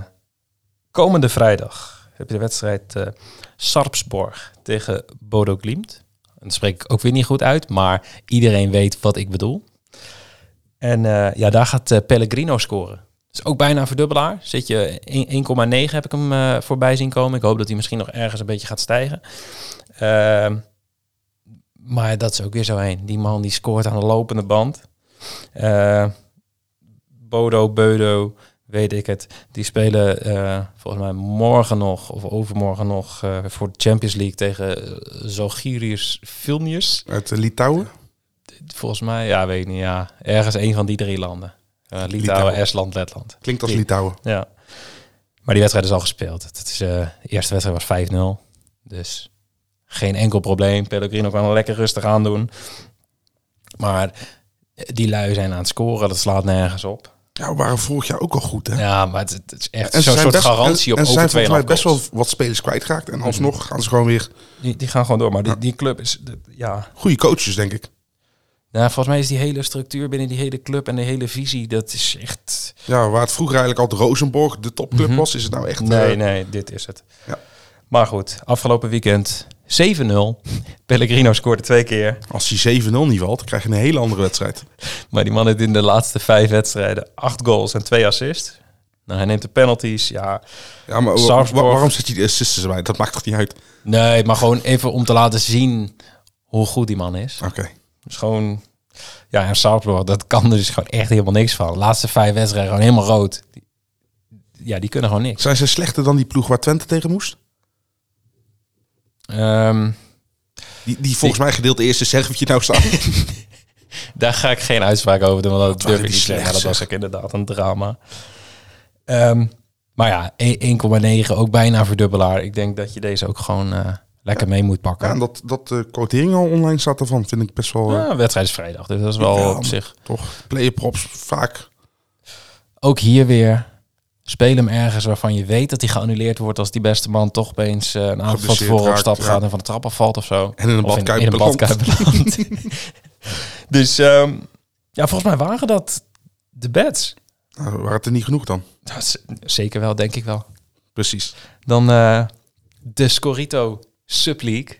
komende vrijdag heb je de wedstrijd eh Sarpsborg tegen Bodo Glimt. En dat spreek ik ook weer niet goed uit, maar iedereen weet wat ik bedoel. En eh, ja, daar gaat Pellegrino scoren. Dus ook bijna een verdubbelaar. Zit je 1,9 heb ik hem voorbij zien komen. Ik hoop dat hij misschien nog ergens een beetje gaat stijgen. Ehm, maar dat is ook weer zo heen. Die man die scoort aan de lopende band. Eh, Bodo, Beudo, weet ik het. Die spelen eh, volgens mij morgen nog of overmorgen nog eh, voor de Champions League tegen uh, Zalgiris Vilnius. Uit eh, Litouwen. Volgens mij, ja, weet ik niet. Ja, ergens een van die drie landen. Eh, Litouwen, Litouwen. Estland, Letland. Klinkt als Litouwen. Ja. Maar die wedstrijd is al gespeeld. Het is, eh, de eerste wedstrijd was 5-0. Dus geen enkel probleem. Pellegrino kan er lekker rustig aan doen. Maar die lui zijn aan het scoren. Dat slaat nergens op. Ja, we waren vorig jaar ook al goed, hè? Ja, maar het, het is echt En zo'n soort best- garantie en, op en over 2,5 volgens mij best wel wat spelers kwijtgeraakt. En alsnog gaan ze gewoon weer Die, die gaan gewoon door. Maar die, die club is... de- ja, goede coaches, denk ik. nou, volgens mij is die hele structuur binnen die hele club en de hele visie... Dat is echt... Ja, waar het vroeger eigenlijk altijd Rosenborg de topclub Mhm. was, is het nou echt... Nee, eh, nee, dit is het. Ja. Maar goed, afgelopen weekend 7-0. Pellegrino scoorde twee keer. Als die 7-0 niet valt, dan krijg je een hele andere wedstrijd. Maar die man heeft in de laatste vijf wedstrijden acht goals en twee assists. Nou, hij neemt de penalties, ja. Ja, maar wa- waarom zet je de assists erbij? Dat maakt toch niet uit? Nee, maar gewoon even om te laten zien hoe goed die man is. Oké. Dus gewoon... Ja, en Sarpsborg, dat kan er dus gewoon echt helemaal niks van. laatste vijf wedstrijden gewoon helemaal rood. Ja, die kunnen gewoon niks. Zijn ze slechter dan die ploeg waar Twente tegen moest? Ehm, Die, die volgens mij gedeeld de eerste servietje nou staan. Daar ga ik geen uitspraak over doen, want dat durf ik niet zeggen. Ja, dat was ook inderdaad een drama. Ehm, maar ja, e- 1,9 ook bijna verdubbelaar. Ik denk dat je deze ook gewoon eh, lekker mee moet pakken. Ja, en dat, dat de quotering al online staat ervan, vind ik best wel... eh, Ja, wedstrijd is vrijdag, dus dat is wel Ja, op zich. Toch, player props vaak. Ook hier weer, speel hem ergens waarvan je weet dat hij geannuleerd wordt als die beste man toch opeens eh, een avond van Geblesseerd tevoren op raakt, stap ja. gaat en van de trap afvalt of zo. En in een badkuip in, belandt. dus ehm, ja, volgens mij waren dat de bets. Nou, waren het er niet genoeg dan? Dat zeker wel, denk ik wel. Precies. Dan eh, de Scorito Subleague.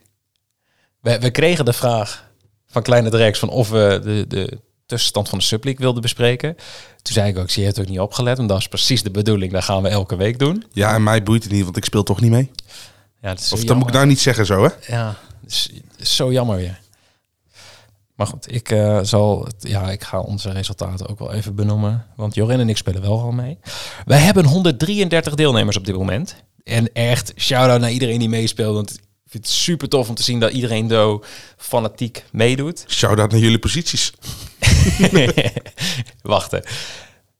We, we kregen de vraag van Kleine Drex van of we de, de tussenstand van de Subleague wilden bespreken. Toen zei ik ook, zie je het ook niet opgelet, want dat is precies de bedoeling. Dat gaan we elke week doen. Ja, en mij boeit het niet, want ik speel toch niet mee. Ja, dat is Of dat moet ik nou niet zeggen zo, hè? Ja, is, zo jammer weer. Maar goed, ik eh, zal, ja, ik ga onze resultaten ook wel even benoemen. Want Jorin en ik spelen wel al mee. Wij hebben 133 deelnemers op dit moment. En echt, shout-out naar iedereen die meespeelt. Want ik vind het super tof om te zien dat iedereen zo fanatiek meedoet. Shout-out naar jullie posities. Wachten.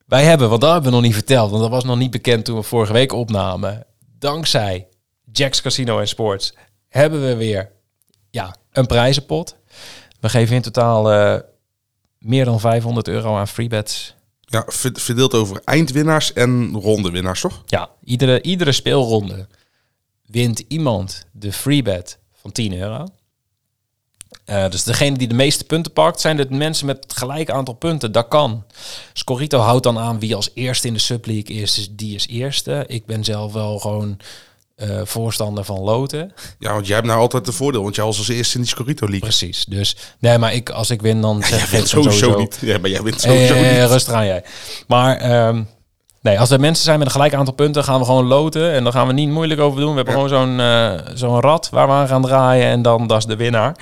Wij hebben, want dat hebben we nog niet verteld, want dat was nog niet bekend toen we vorige week opnamen. Dankzij Jack's Casino en Sports hebben we weer ja, een prijzenpot. We geven in totaal eh, meer dan 500 euro aan freebets. Ja, ver- verdeeld over eindwinnaars en rondewinnaars, toch? Ja, iedere, iedere speelronde wint iemand de freebet van 10 euro. Eh, dus degene die de meeste punten pakt, zijn de mensen met het gelijke aantal punten. Dat kan. Scorito houdt dan aan wie als eerste in de subleague is, dus die is eerste. Ik ben zelf wel gewoon eh, voorstander van loten. Ja, want jij hebt nou altijd de voordeel, want jij was als eerste in die Scorito League. Precies. Dus nee, maar ik, als ik win, dan zeg Jij ik sowieso, sowieso niet. Ja, maar jij wint sowieso Eh, niet. rustig aan jij. Maar ehm, nee, als er mensen zijn met een gelijk aantal punten, gaan we gewoon loten. En dan gaan we niet moeilijk over doen. We hebben gewoon zo'n eh, zo'n rad waar we aan gaan draaien. En dan, dat is de winnaar.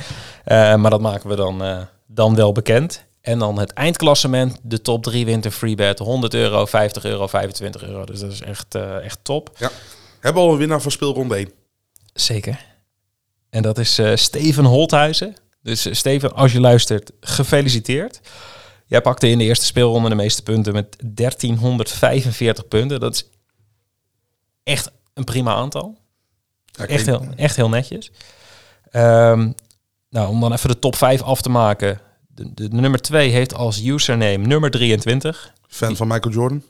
Eh, maar dat maken we dan, eh, dan wel bekend. En dan het eindklassement. De top 3 wint een free bet. 100 euro, 50 euro, 25 euro. Dus dat is echt, echt top. Hebben we al een winnaar van speelronde 1. Zeker. En dat is Steven Holthuizen. Dus Steven, als je luistert, gefeliciteerd. Jij pakte in de eerste speelronde de meeste punten met 1345 punten. Dat is echt een prima aantal. Ja, Echt heel, echt heel netjes. Ehm, nou, om dan even de top 5 af te maken. De, de, de nummer 2 heeft als username nummer 23. Fan van Michael Jordan.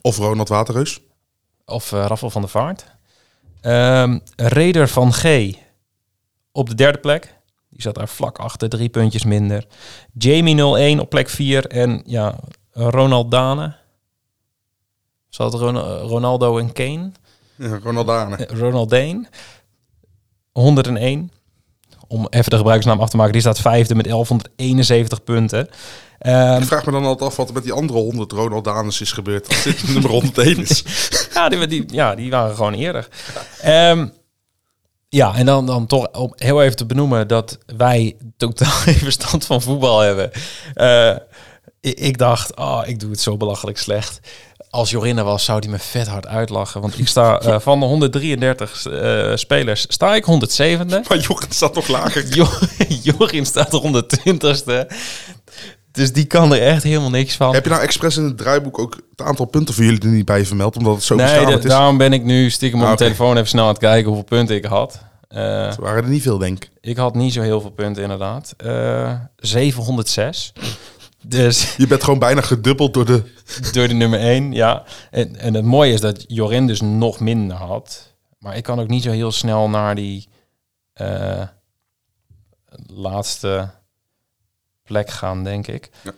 Of Ronald Waterreus. Of eh Raffel van der Vaart. Ehm Raider van G op de derde plek. Die zat daar vlak achter, drie puntjes minder. Jamie 01 op plek 4. En ja, Ronald Dane. Zat Ron- Ronaldo en Kane. Ja, Ronald Dane. Eh, Ronald Dane. 101. Om even de gebruikersnaam af te maken. Die staat vijfde met 1171 punten. Ehm, Ik vraag me dan altijd af wat er met die andere 100 Ronald Danes is gebeurd. Als dit nummer 101 is. Ja, die, die, ja, die waren gewoon eerder. Ehm, ja, en dan, dan toch om heel even te benoemen dat wij totaal geen verstand van voetbal hebben. Eh, ik, ik dacht, oh, ik doe het zo belachelijk slecht. Als Jorinne was, zou die me vet hard uitlachen. Want ik sta eh, van de 133 eh, spelers, sta ik 107e. Maar Jochen staat nog lager. Jo- Jorin staat er 120ste. Dus die kan er echt helemaal niks van. Heb je nou expres in het draaiboek ook het aantal punten voor jullie er niet bij vermeld? Omdat het zo nee, is? daarom ben ik nu stiekem op Ah, mijn telefoon even snel aan het kijken hoeveel punten ik had. Eh, Er waren er niet veel, denk ik. ik had niet zo heel veel punten inderdaad. Eh 706. Dus Je bent gewoon bijna gedubbeld door de... door de nummer 1, ja. En, en het mooie is dat Jorin dus nog minder had. Maar ik kan ook niet zo heel snel naar die eh, laatste plek gaan, denk ik. Ja.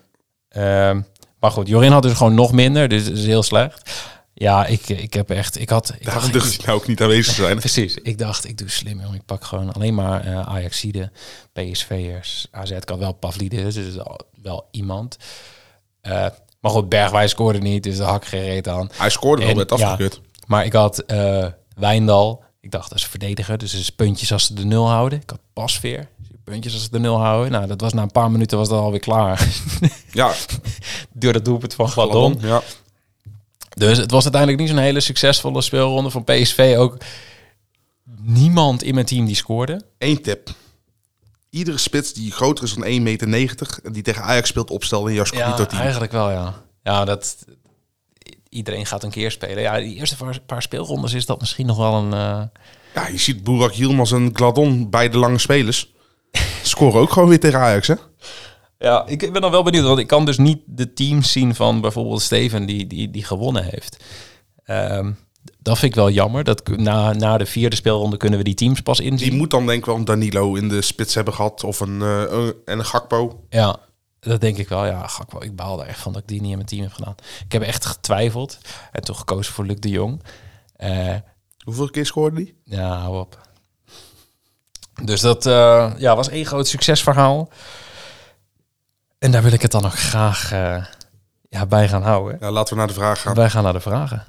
Ehm, maar goed, Jorin had dus gewoon nog minder, dus dat is heel slecht. Ja, ik, ik heb echt... Ik had, ik Daarom dacht, hij nou ook niet aanwezig zijn. Precies. Ik dacht, ik doe slim, jongen. Ik pak gewoon alleen maar eh Ajaxide, PSV'ers, AZ. Ik had wel Pavlidis, dus wel iemand. Eh, Maar goed, Bergwijn scoorde niet, dus daar hak ik geen reet aan. Hij scoorde wel met ja, afgekeurd. Maar ik had eh, Wijndal. Ik dacht, dat is verdediger. Dus het is puntjes als ze de nul houden. Ik had Pasveer. Puntjes als ze de nul houden. Nou, dat was na een paar minuten was dat alweer klaar. Ja, Door dat doelpunt van Gladon. Ja. Dus het was uiteindelijk niet zo'n hele succesvolle speelronde van PSV. Ook niemand in mijn team die scoorde. Eén tip. Iedere spits die groter is dan 1,90 meter en die tegen Ajax speelt, opstelde in jouw Ja, team. eigenlijk wel, ja. Ja, dat... Iedereen gaat een keer spelen. Ja, die eerste paar, paar speelrondes is dat misschien nog wel een... eh, Ja, je ziet Boerak Yilmaz en Gladon, beide lange spelers. Scoren ook gewoon weer tegen Ajax, hè? Ja, ik ben dan wel benieuwd, want ik kan dus niet de teams zien van bijvoorbeeld Steven die, die, die gewonnen heeft. Ehm, dat vind ik wel jammer. Dat na, na de vierde speelronde kunnen we die teams pas inzien. Die moet dan denk ik wel een Danilo in de spits hebben gehad. Of een, eh, een- en een Gakpo. Ja, dat denk ik wel. Ja, Gakpo, ik baal er echt van dat ik die niet in mijn team heb gedaan. Ik heb echt getwijfeld en toch gekozen voor Luc de Jong. Eh, Hoeveel keer scoorde die? ja, hou op. Dus dat eh, ja, was één groot succesverhaal. En daar wil ik het dan ook graag eh, ja, bij gaan houden. Ja, laten we naar de vraag gaan. Wij gaan naar de vragen.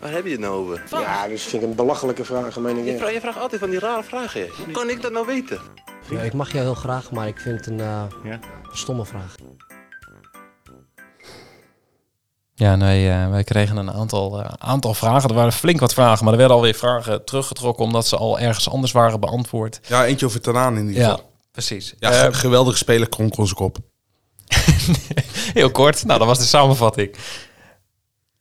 Waar heb je het nou over? Ja, dus vind ik een belachelijke vraag, meen ik. Je, vraagt, je vraagt altijd van die rare vragen. Hoe kan ik dat nou weten? Ja, ik mag jou heel graag, maar ik vind het een eh, stomme vraag. Ja, nee, eh, wij kregen een aantal, eh, aantal vragen. Er waren flink wat vragen, maar er werden alweer vragen teruggetrokken omdat ze al ergens anders waren beantwoord. Ja, eentje over Tanaan in ieder Ja, geval. precies. Ja, Eh, ge- geweldige speler, kronk onze kop. Heel kort. Nou, dat was de samenvatting.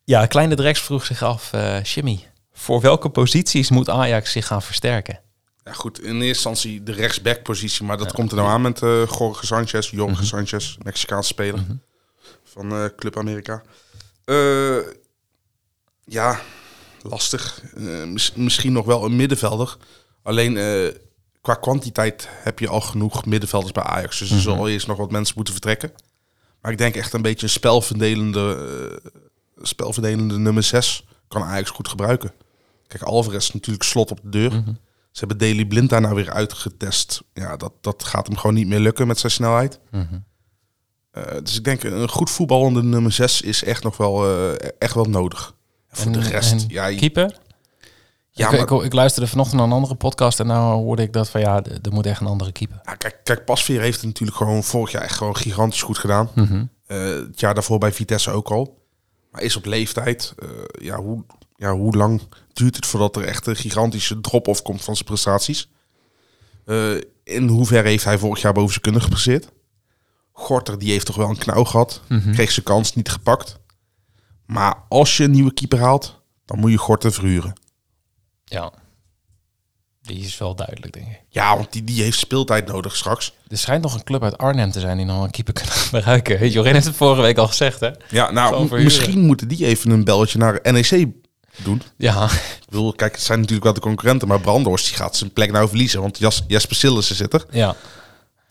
Ja, Kleine Drex vroeg zich af, eh Jimmy, voor welke posities moet Ajax zich gaan versterken? Ja, goed. In eerste instantie de rechtsback-positie. Maar dat komt er nou aan met Jorge Sanchez. Jorge Mhm. Sanchez, Mexicaanse speler. Van eh, Club Amerika. Eh, ja, lastig. Eh, mis- misschien nog wel een middenvelder. Alleen eh, qua kwantiteit heb je al genoeg middenvelders bij Ajax. Dus er Mhm. eerst nog wat mensen moeten vertrekken. Maar ik denk echt een beetje een spelverdelende, spelverdelende nummer 6 kan Ajax goed gebruiken. Kijk, Alvarez is natuurlijk slot op de deur. Mhm. Ze hebben Daily Blind daar nou weer uitgetest. Ja, dat, dat gaat hem gewoon niet meer lukken met zijn snelheid. Eh, dus ik denk een goed voetballende nummer 6 is echt nog wel, eh, echt wel nodig. En voor de rest, ja, keeper? ja, ik, maar, ik, ik luisterde vanochtend naar een andere podcast en nou hoorde ik dat van ja, er moet echt een andere keeper. ja, kijk, kijk, Pasveer heeft het natuurlijk gewoon vorig jaar echt gewoon gigantisch goed gedaan. Eh, het jaar daarvoor bij Vitesse ook al. Maar is op leeftijd. eh, ja, hoe, ja, hoe lang duurt het voordat er echt een gigantische drop-off komt van zijn prestaties? Eh, in hoeverre heeft hij vorig jaar boven zijn kunnen gepresteerd? Gorter, die heeft toch wel een knauw gehad. Mhm. Kreeg zijn kans niet gepakt. Maar als je een nieuwe keeper haalt, dan moet je Gorter verhuren. Ja, die is wel duidelijk, denk ik. Ja, want die, die heeft speeltijd nodig straks. Er schijnt nog een club uit Arnhem te zijn die nog een keeper kunnen gebruiken. Jorin heeft het vorige week al gezegd, hè? Ja, nou, misschien moeten die even een belletje naar NEC doen. Ja, Ik bedoel, kijk, het zijn natuurlijk wel de concurrenten, maar Brandhorst die gaat zijn plek nou verliezen, want Jas, Jesper Sillissen zit er. ja.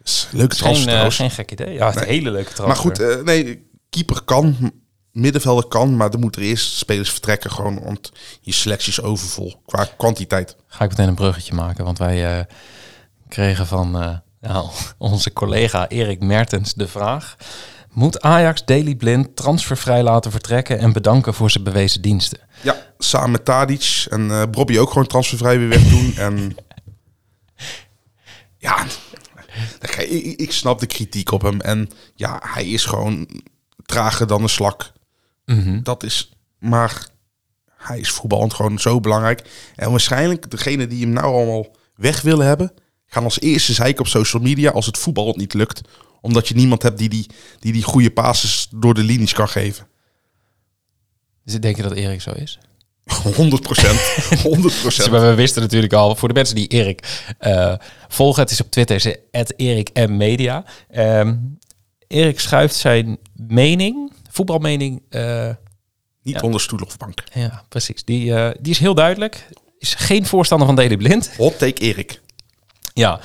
Dus, leuke Geen, eh, geen gek idee. Ja, het is een hele leuke transfer. maar goed, eh, nee, keeper kan, middenvelder kan, maar er moeten eerst spelers vertrekken gewoon, want je selectie is overvol qua kwantiteit. Ga ik meteen een bruggetje maken, want wij eh, kregen van onze collega Erik Mertens de vraag... Moet Ajax Daily Blind transfervrij laten vertrekken en bedanken voor zijn bewezen diensten? Ja, samen met Tadic en eh Bobby ook gewoon transfervrij weer wegdoen. en ja, ik, ik, ik snap de kritiek op hem. En ja, hij is gewoon trager dan een slak. Dat is, maar hij is voetballend gewoon zo belangrijk. En waarschijnlijk degene die hem nou allemaal weg willen hebben, gaan als eerste zeiken op social media als het voetbal niet lukt. Omdat je niemand hebt die die, die, die goede passes door de linies kan geven. Dus denk je dat Erik zo is? 100 procent. 100 Dus we wisten natuurlijk al, voor de mensen die Erik eh, volgen, het is op Twitter, is het Erik M Media. Ehm, Erik schuift zijn mening, voetbalmening, eh, Niet Ja. onder stoel of bank. ja precies, die, eh, die is heel duidelijk. Is geen voorstander van Daily Blind. Hot take Erik. Ja,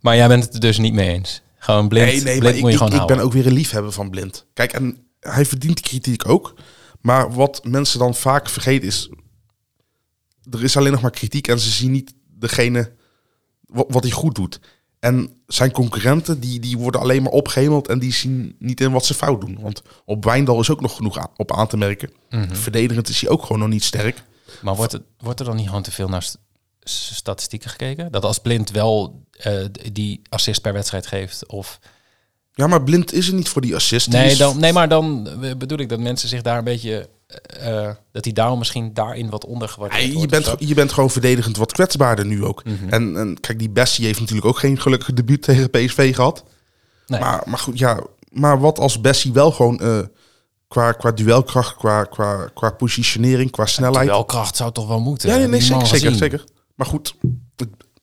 maar jij bent het er dus niet mee eens. Gewoon blind, nee, nee, blind maar moet ik, je ik, ben ook weer een liefhebber van blind. Kijk, en hij verdient die kritiek ook. Maar wat mensen dan vaak vergeten is... Er is alleen nog maar kritiek en ze zien niet degene wat, wat hij goed doet. En zijn concurrenten, die, die worden alleen maar opgehemeld en die zien niet in wat ze fout doen. Want op Wijndal is ook nog genoeg aan- op aan te merken. Mhm. Verdedigend is hij ook gewoon nog niet sterk. Maar wordt, het, wordt er dan niet gewoon te veel naar st- statistieken gekeken? Dat als Blind wel eh, die assist per wedstrijd geeft of... Ja, maar Blind is er niet voor die assist. Nee, dan, nee, maar dan eh, bedoel ik dat mensen zich daar een beetje... eh, dat hij daarom misschien daarin wat ondergewaardeerd Nee, je, wordt bent, je bent gewoon verdedigend wat kwetsbaarder nu ook. Mhm. en, en kijk, die Bessie heeft natuurlijk ook geen gelukkige debuut tegen PSV gehad. Nee. Maar, maar goed, ja. Maar wat als Bessie wel gewoon eh, qua, qua duelkracht, qua, qua, qua positionering, qua snelheid... Welkracht zou toch wel moeten? Ja, nee, zeker, zeker. Maar goed,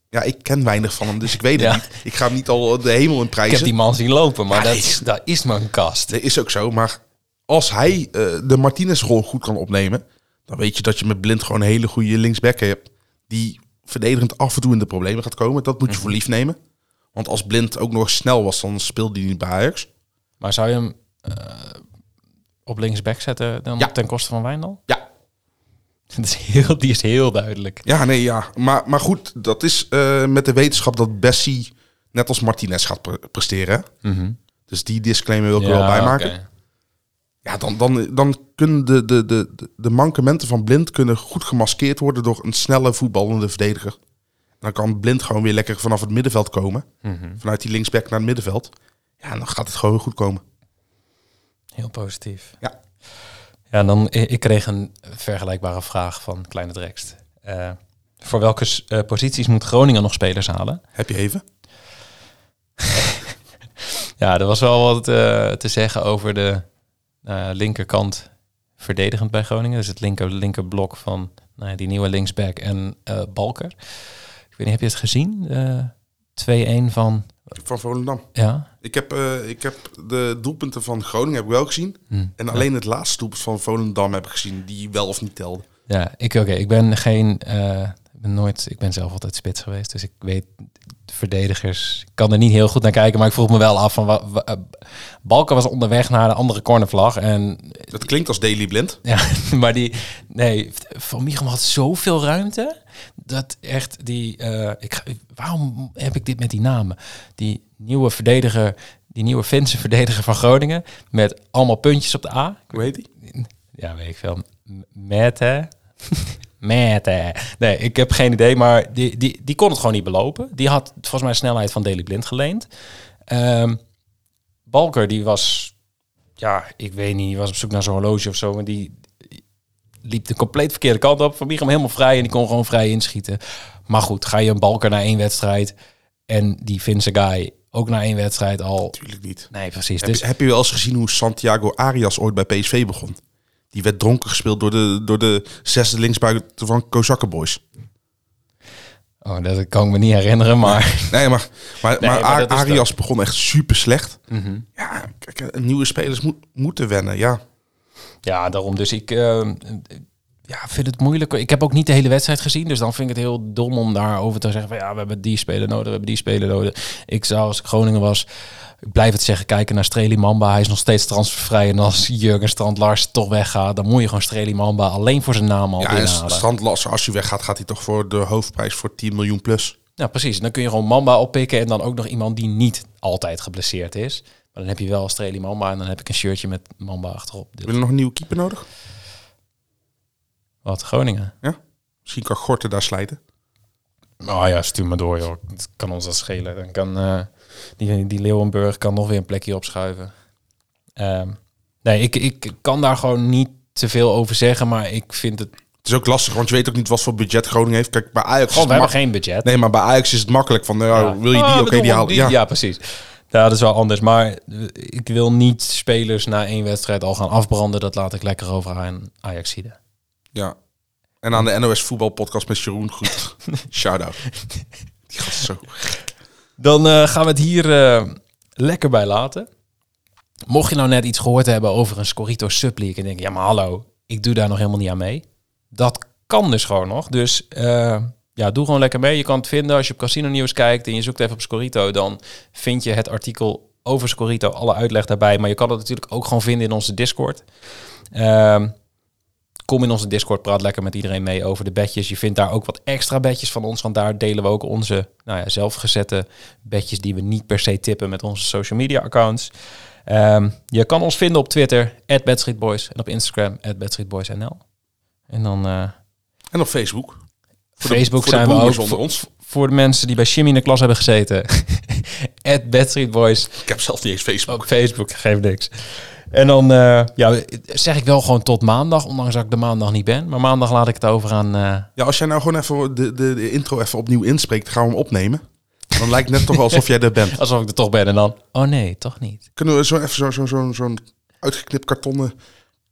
ja, ik ken weinig van hem, dus ik weet het Ja. niet. Ik ga hem niet al de hemel in Ik prijzen. heb die man zien lopen, maar Ja, dat, nee. is, dat is mijn kast. Dat is ook zo, maar als hij eh, de Martinez-rol goed kan opnemen, dan weet je dat je met Blind gewoon een hele goede linksback hebt, die verdedigend af en toe in de problemen gaat komen. Dat moet Mhm. je voor lief nemen. Want als Blind ook nog snel was, dan speelde hij niet bij Ajax. Maar zou je hem eh, op linksback zetten dan Ja. ten koste van Wijndal? Ja. Dat is heel, die is heel duidelijk. Ja, nee, ja. Maar, maar goed, dat is eh, met de wetenschap dat Bessie net als Martinez gaat pre- presteren. Mhm. Dus die disclaimer wil ik er wel bij maken. Ja, dan, dan, dan kunnen de, de, de, de- mankementen van Blind kunnen goed gemaskeerd worden door een snelle voetballende verdediger. Dan kan Blind gewoon weer lekker vanaf het middenveld komen. Mhm. Vanuit die linksback naar het middenveld. Ja, dan gaat het gewoon goed komen. Heel positief. Ja. Ja, en dan, ik kreeg een vergelijkbare vraag van Kleine Drekst. Eh, voor welke eh, posities moet Groningen nog spelers halen? Heb je even? Ja, er was wel wat eh, te zeggen over de eh, linkerkant verdedigend bij Groningen. Dus het linker, linkerblok van nou ja, die nieuwe linksback en eh, Balker. Ik weet niet, heb je het gezien? Eh 2-1 van... Van Volendam. Ja? Ik heb, ik heb de doelpunten van Groningen heb ik wel gezien. Hm. En alleen het laatste doelpunt van Volendam heb ik gezien. Die wel of niet telde. Ja, ik, oké, ik ben geen... ik ben nooit... Ik ben zelf altijd spits geweest, dus ik weet verdedigers... Ik kan er niet heel goed naar kijken, maar ik vroeg me wel af van... Wa, wa- eh, Balker was onderweg naar de andere cornervlag en Dat klinkt als Daily Blind. Ja, maar die... Nee, Van Michel had zoveel ruimte. Dat echt die... eh, ik, waarom heb ik dit met die namen? Die nieuwe verdediger... Die nieuwe Finse verdediger van Groningen. Met allemaal puntjes op de A. Hoe heet die? Ja, weet ik veel. M- Mette. Mette. Nee, ik heb geen idee. Maar die, die, die kon het gewoon niet belopen. Die had volgens mij snelheid van Daily Blind geleend. Ehm, Balker, die was... Ja, ik weet niet. Was op zoek naar zo'n horloge of zo. En die liep de compleet verkeerde kant op. Van hem helemaal vrij. En die kon gewoon vrij inschieten. Maar goed, ga je een Balker naar één wedstrijd... En die Finse guy ook na één wedstrijd al... Tuurlijk niet. Nee, precies. Heb, Dus heb je wel eens gezien hoe Santiago Arias ooit bij PSV begon? Die werd dronken gespeeld door de, door de zesde linksbuiten van Kozakkenboys. Oh, dat kan ik me niet herinneren, maar... Nee, maar, maar, Nee, maar, Arias begon echt super slecht. Mhm. Ja, kijk, nieuwe spelers moet, moeten wennen. Ja, Ja, daarom. Dus ik eh, ja, vind het moeilijk. Ik heb ook niet de hele wedstrijd gezien. Dus dan vind ik het heel dom om daarover te zeggen van ja, we hebben die speler nodig, we hebben die speler nodig. Ik zou als ik Groningen was, ik blijf het zeggen, kijken naar Streli Mamba. Hij is nog steeds transfervrij. En als Jurgen Strand Lars toch weggaat, dan moet je gewoon Streli Mamba alleen voor zijn naam al ja en binnenhalen. Strandlasser, als hij weggaat, gaat hij toch voor de hoofdprijs voor 10 miljoen plus. Ja, precies. Dan kun je gewoon Mamba oppikken en dan ook nog iemand die niet altijd geblesseerd is. Maar dan heb je wel Streli Mamba en dan heb ik een shirtje met Mamba achterop. Willen we nog een nieuwe keeper nodig? Wat, Groningen? Misschien kan Gorten daar slijten. Oh ja, stuur maar door, joh. Het kan ons dat schelen. Dan kan eh, die, die Leeuwenburg kan nog weer een plekje opschuiven. Ehm, nee, ik, ik kan daar gewoon niet te veel over zeggen, maar ik vind het... Het is ook lastig, want je weet ook niet wat voor budget Groningen heeft. Kijk, bij Ajax... We hebben geen budget. Nee, maar bij Ajax is het makkelijk van, nou, Ja. wil je die? Ah, Oké, bedoel, die halen. Ja. Ja, precies. Ja, dat is wel anders. Maar eh, ik wil niet spelers na één wedstrijd al gaan afbranden. Dat laat ik lekker over aan Ajaxide. ja. En aan de NOS voetbalpodcast met Jeroen, goed. Shout-out. Die gast is zo... Dan eh, gaan we het hier eh, lekker bij laten. Mocht je nou net iets gehoord hebben over een Scorito Subleague en denk ja maar hallo, ik doe daar nog helemaal niet aan mee. Dat kan dus gewoon nog. Dus eh, ja, doe gewoon lekker mee. Je kan het vinden als je op Casino Nieuws kijkt en je zoekt even op Scorito, dan vind je het artikel over Scorito, alle uitleg daarbij. Maar je kan het natuurlijk ook gewoon vinden in onze Discord. Ehm, Kom in onze Discord, praat lekker met iedereen mee over de bedjes. Je vindt daar ook wat extra bedjes van ons, want daar delen we ook onze nou ja, zelfgezette bedjes die we niet per se tippen met onze social media accounts. Ehm, je kan ons vinden op Twitter, @bedstreetboys en op Instagram, @bedstreetboysnl. En dan eh, En op Facebook. Facebook de zijn we ook onder voor, ons. voor de mensen die bij Jimmy in de klas hebben gezeten. @bedstreetboys Ik heb zelf niet eens Facebook. op Facebook, geeft niks. En dan eh, ja, zeg ik wel gewoon tot maandag, ondanks dat ik de maandag niet ben. Maar maandag laat ik het over aan... eh, Ja, als jij nou gewoon even de, de, de intro even opnieuw inspreekt, gaan we hem opnemen. Dan lijkt het net toch alsof jij er bent. alsof ik er toch ben en dan... Oh nee, toch niet. Kunnen we zo even zo'n zo, zo, zo'n uitgeknipt kartonnen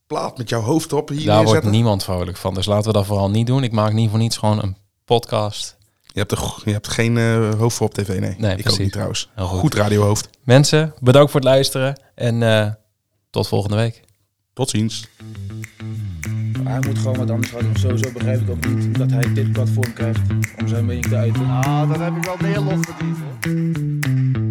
plaat met jouw hoofd erop hier Daar wordt niemand vrolijk van. Dus laten we dat vooral niet doen. Ik maak niet voor niets gewoon een podcast. Je hebt, er, je hebt geen eh, hoofd voor op tv, nee. Nee, ik ook precies. niet trouwens. Heel goed. Goed radiohoofd. Mensen, bedankt voor het luisteren. En eh, tot volgende week. Tot ziens. Hij moet gewoon wat anders gaan doen. Sowieso begrijp ik ook niet dat hij dit platform krijgt om zijn mening te uiten. Ah, dan heb ik wel meer lof verdiend hoor.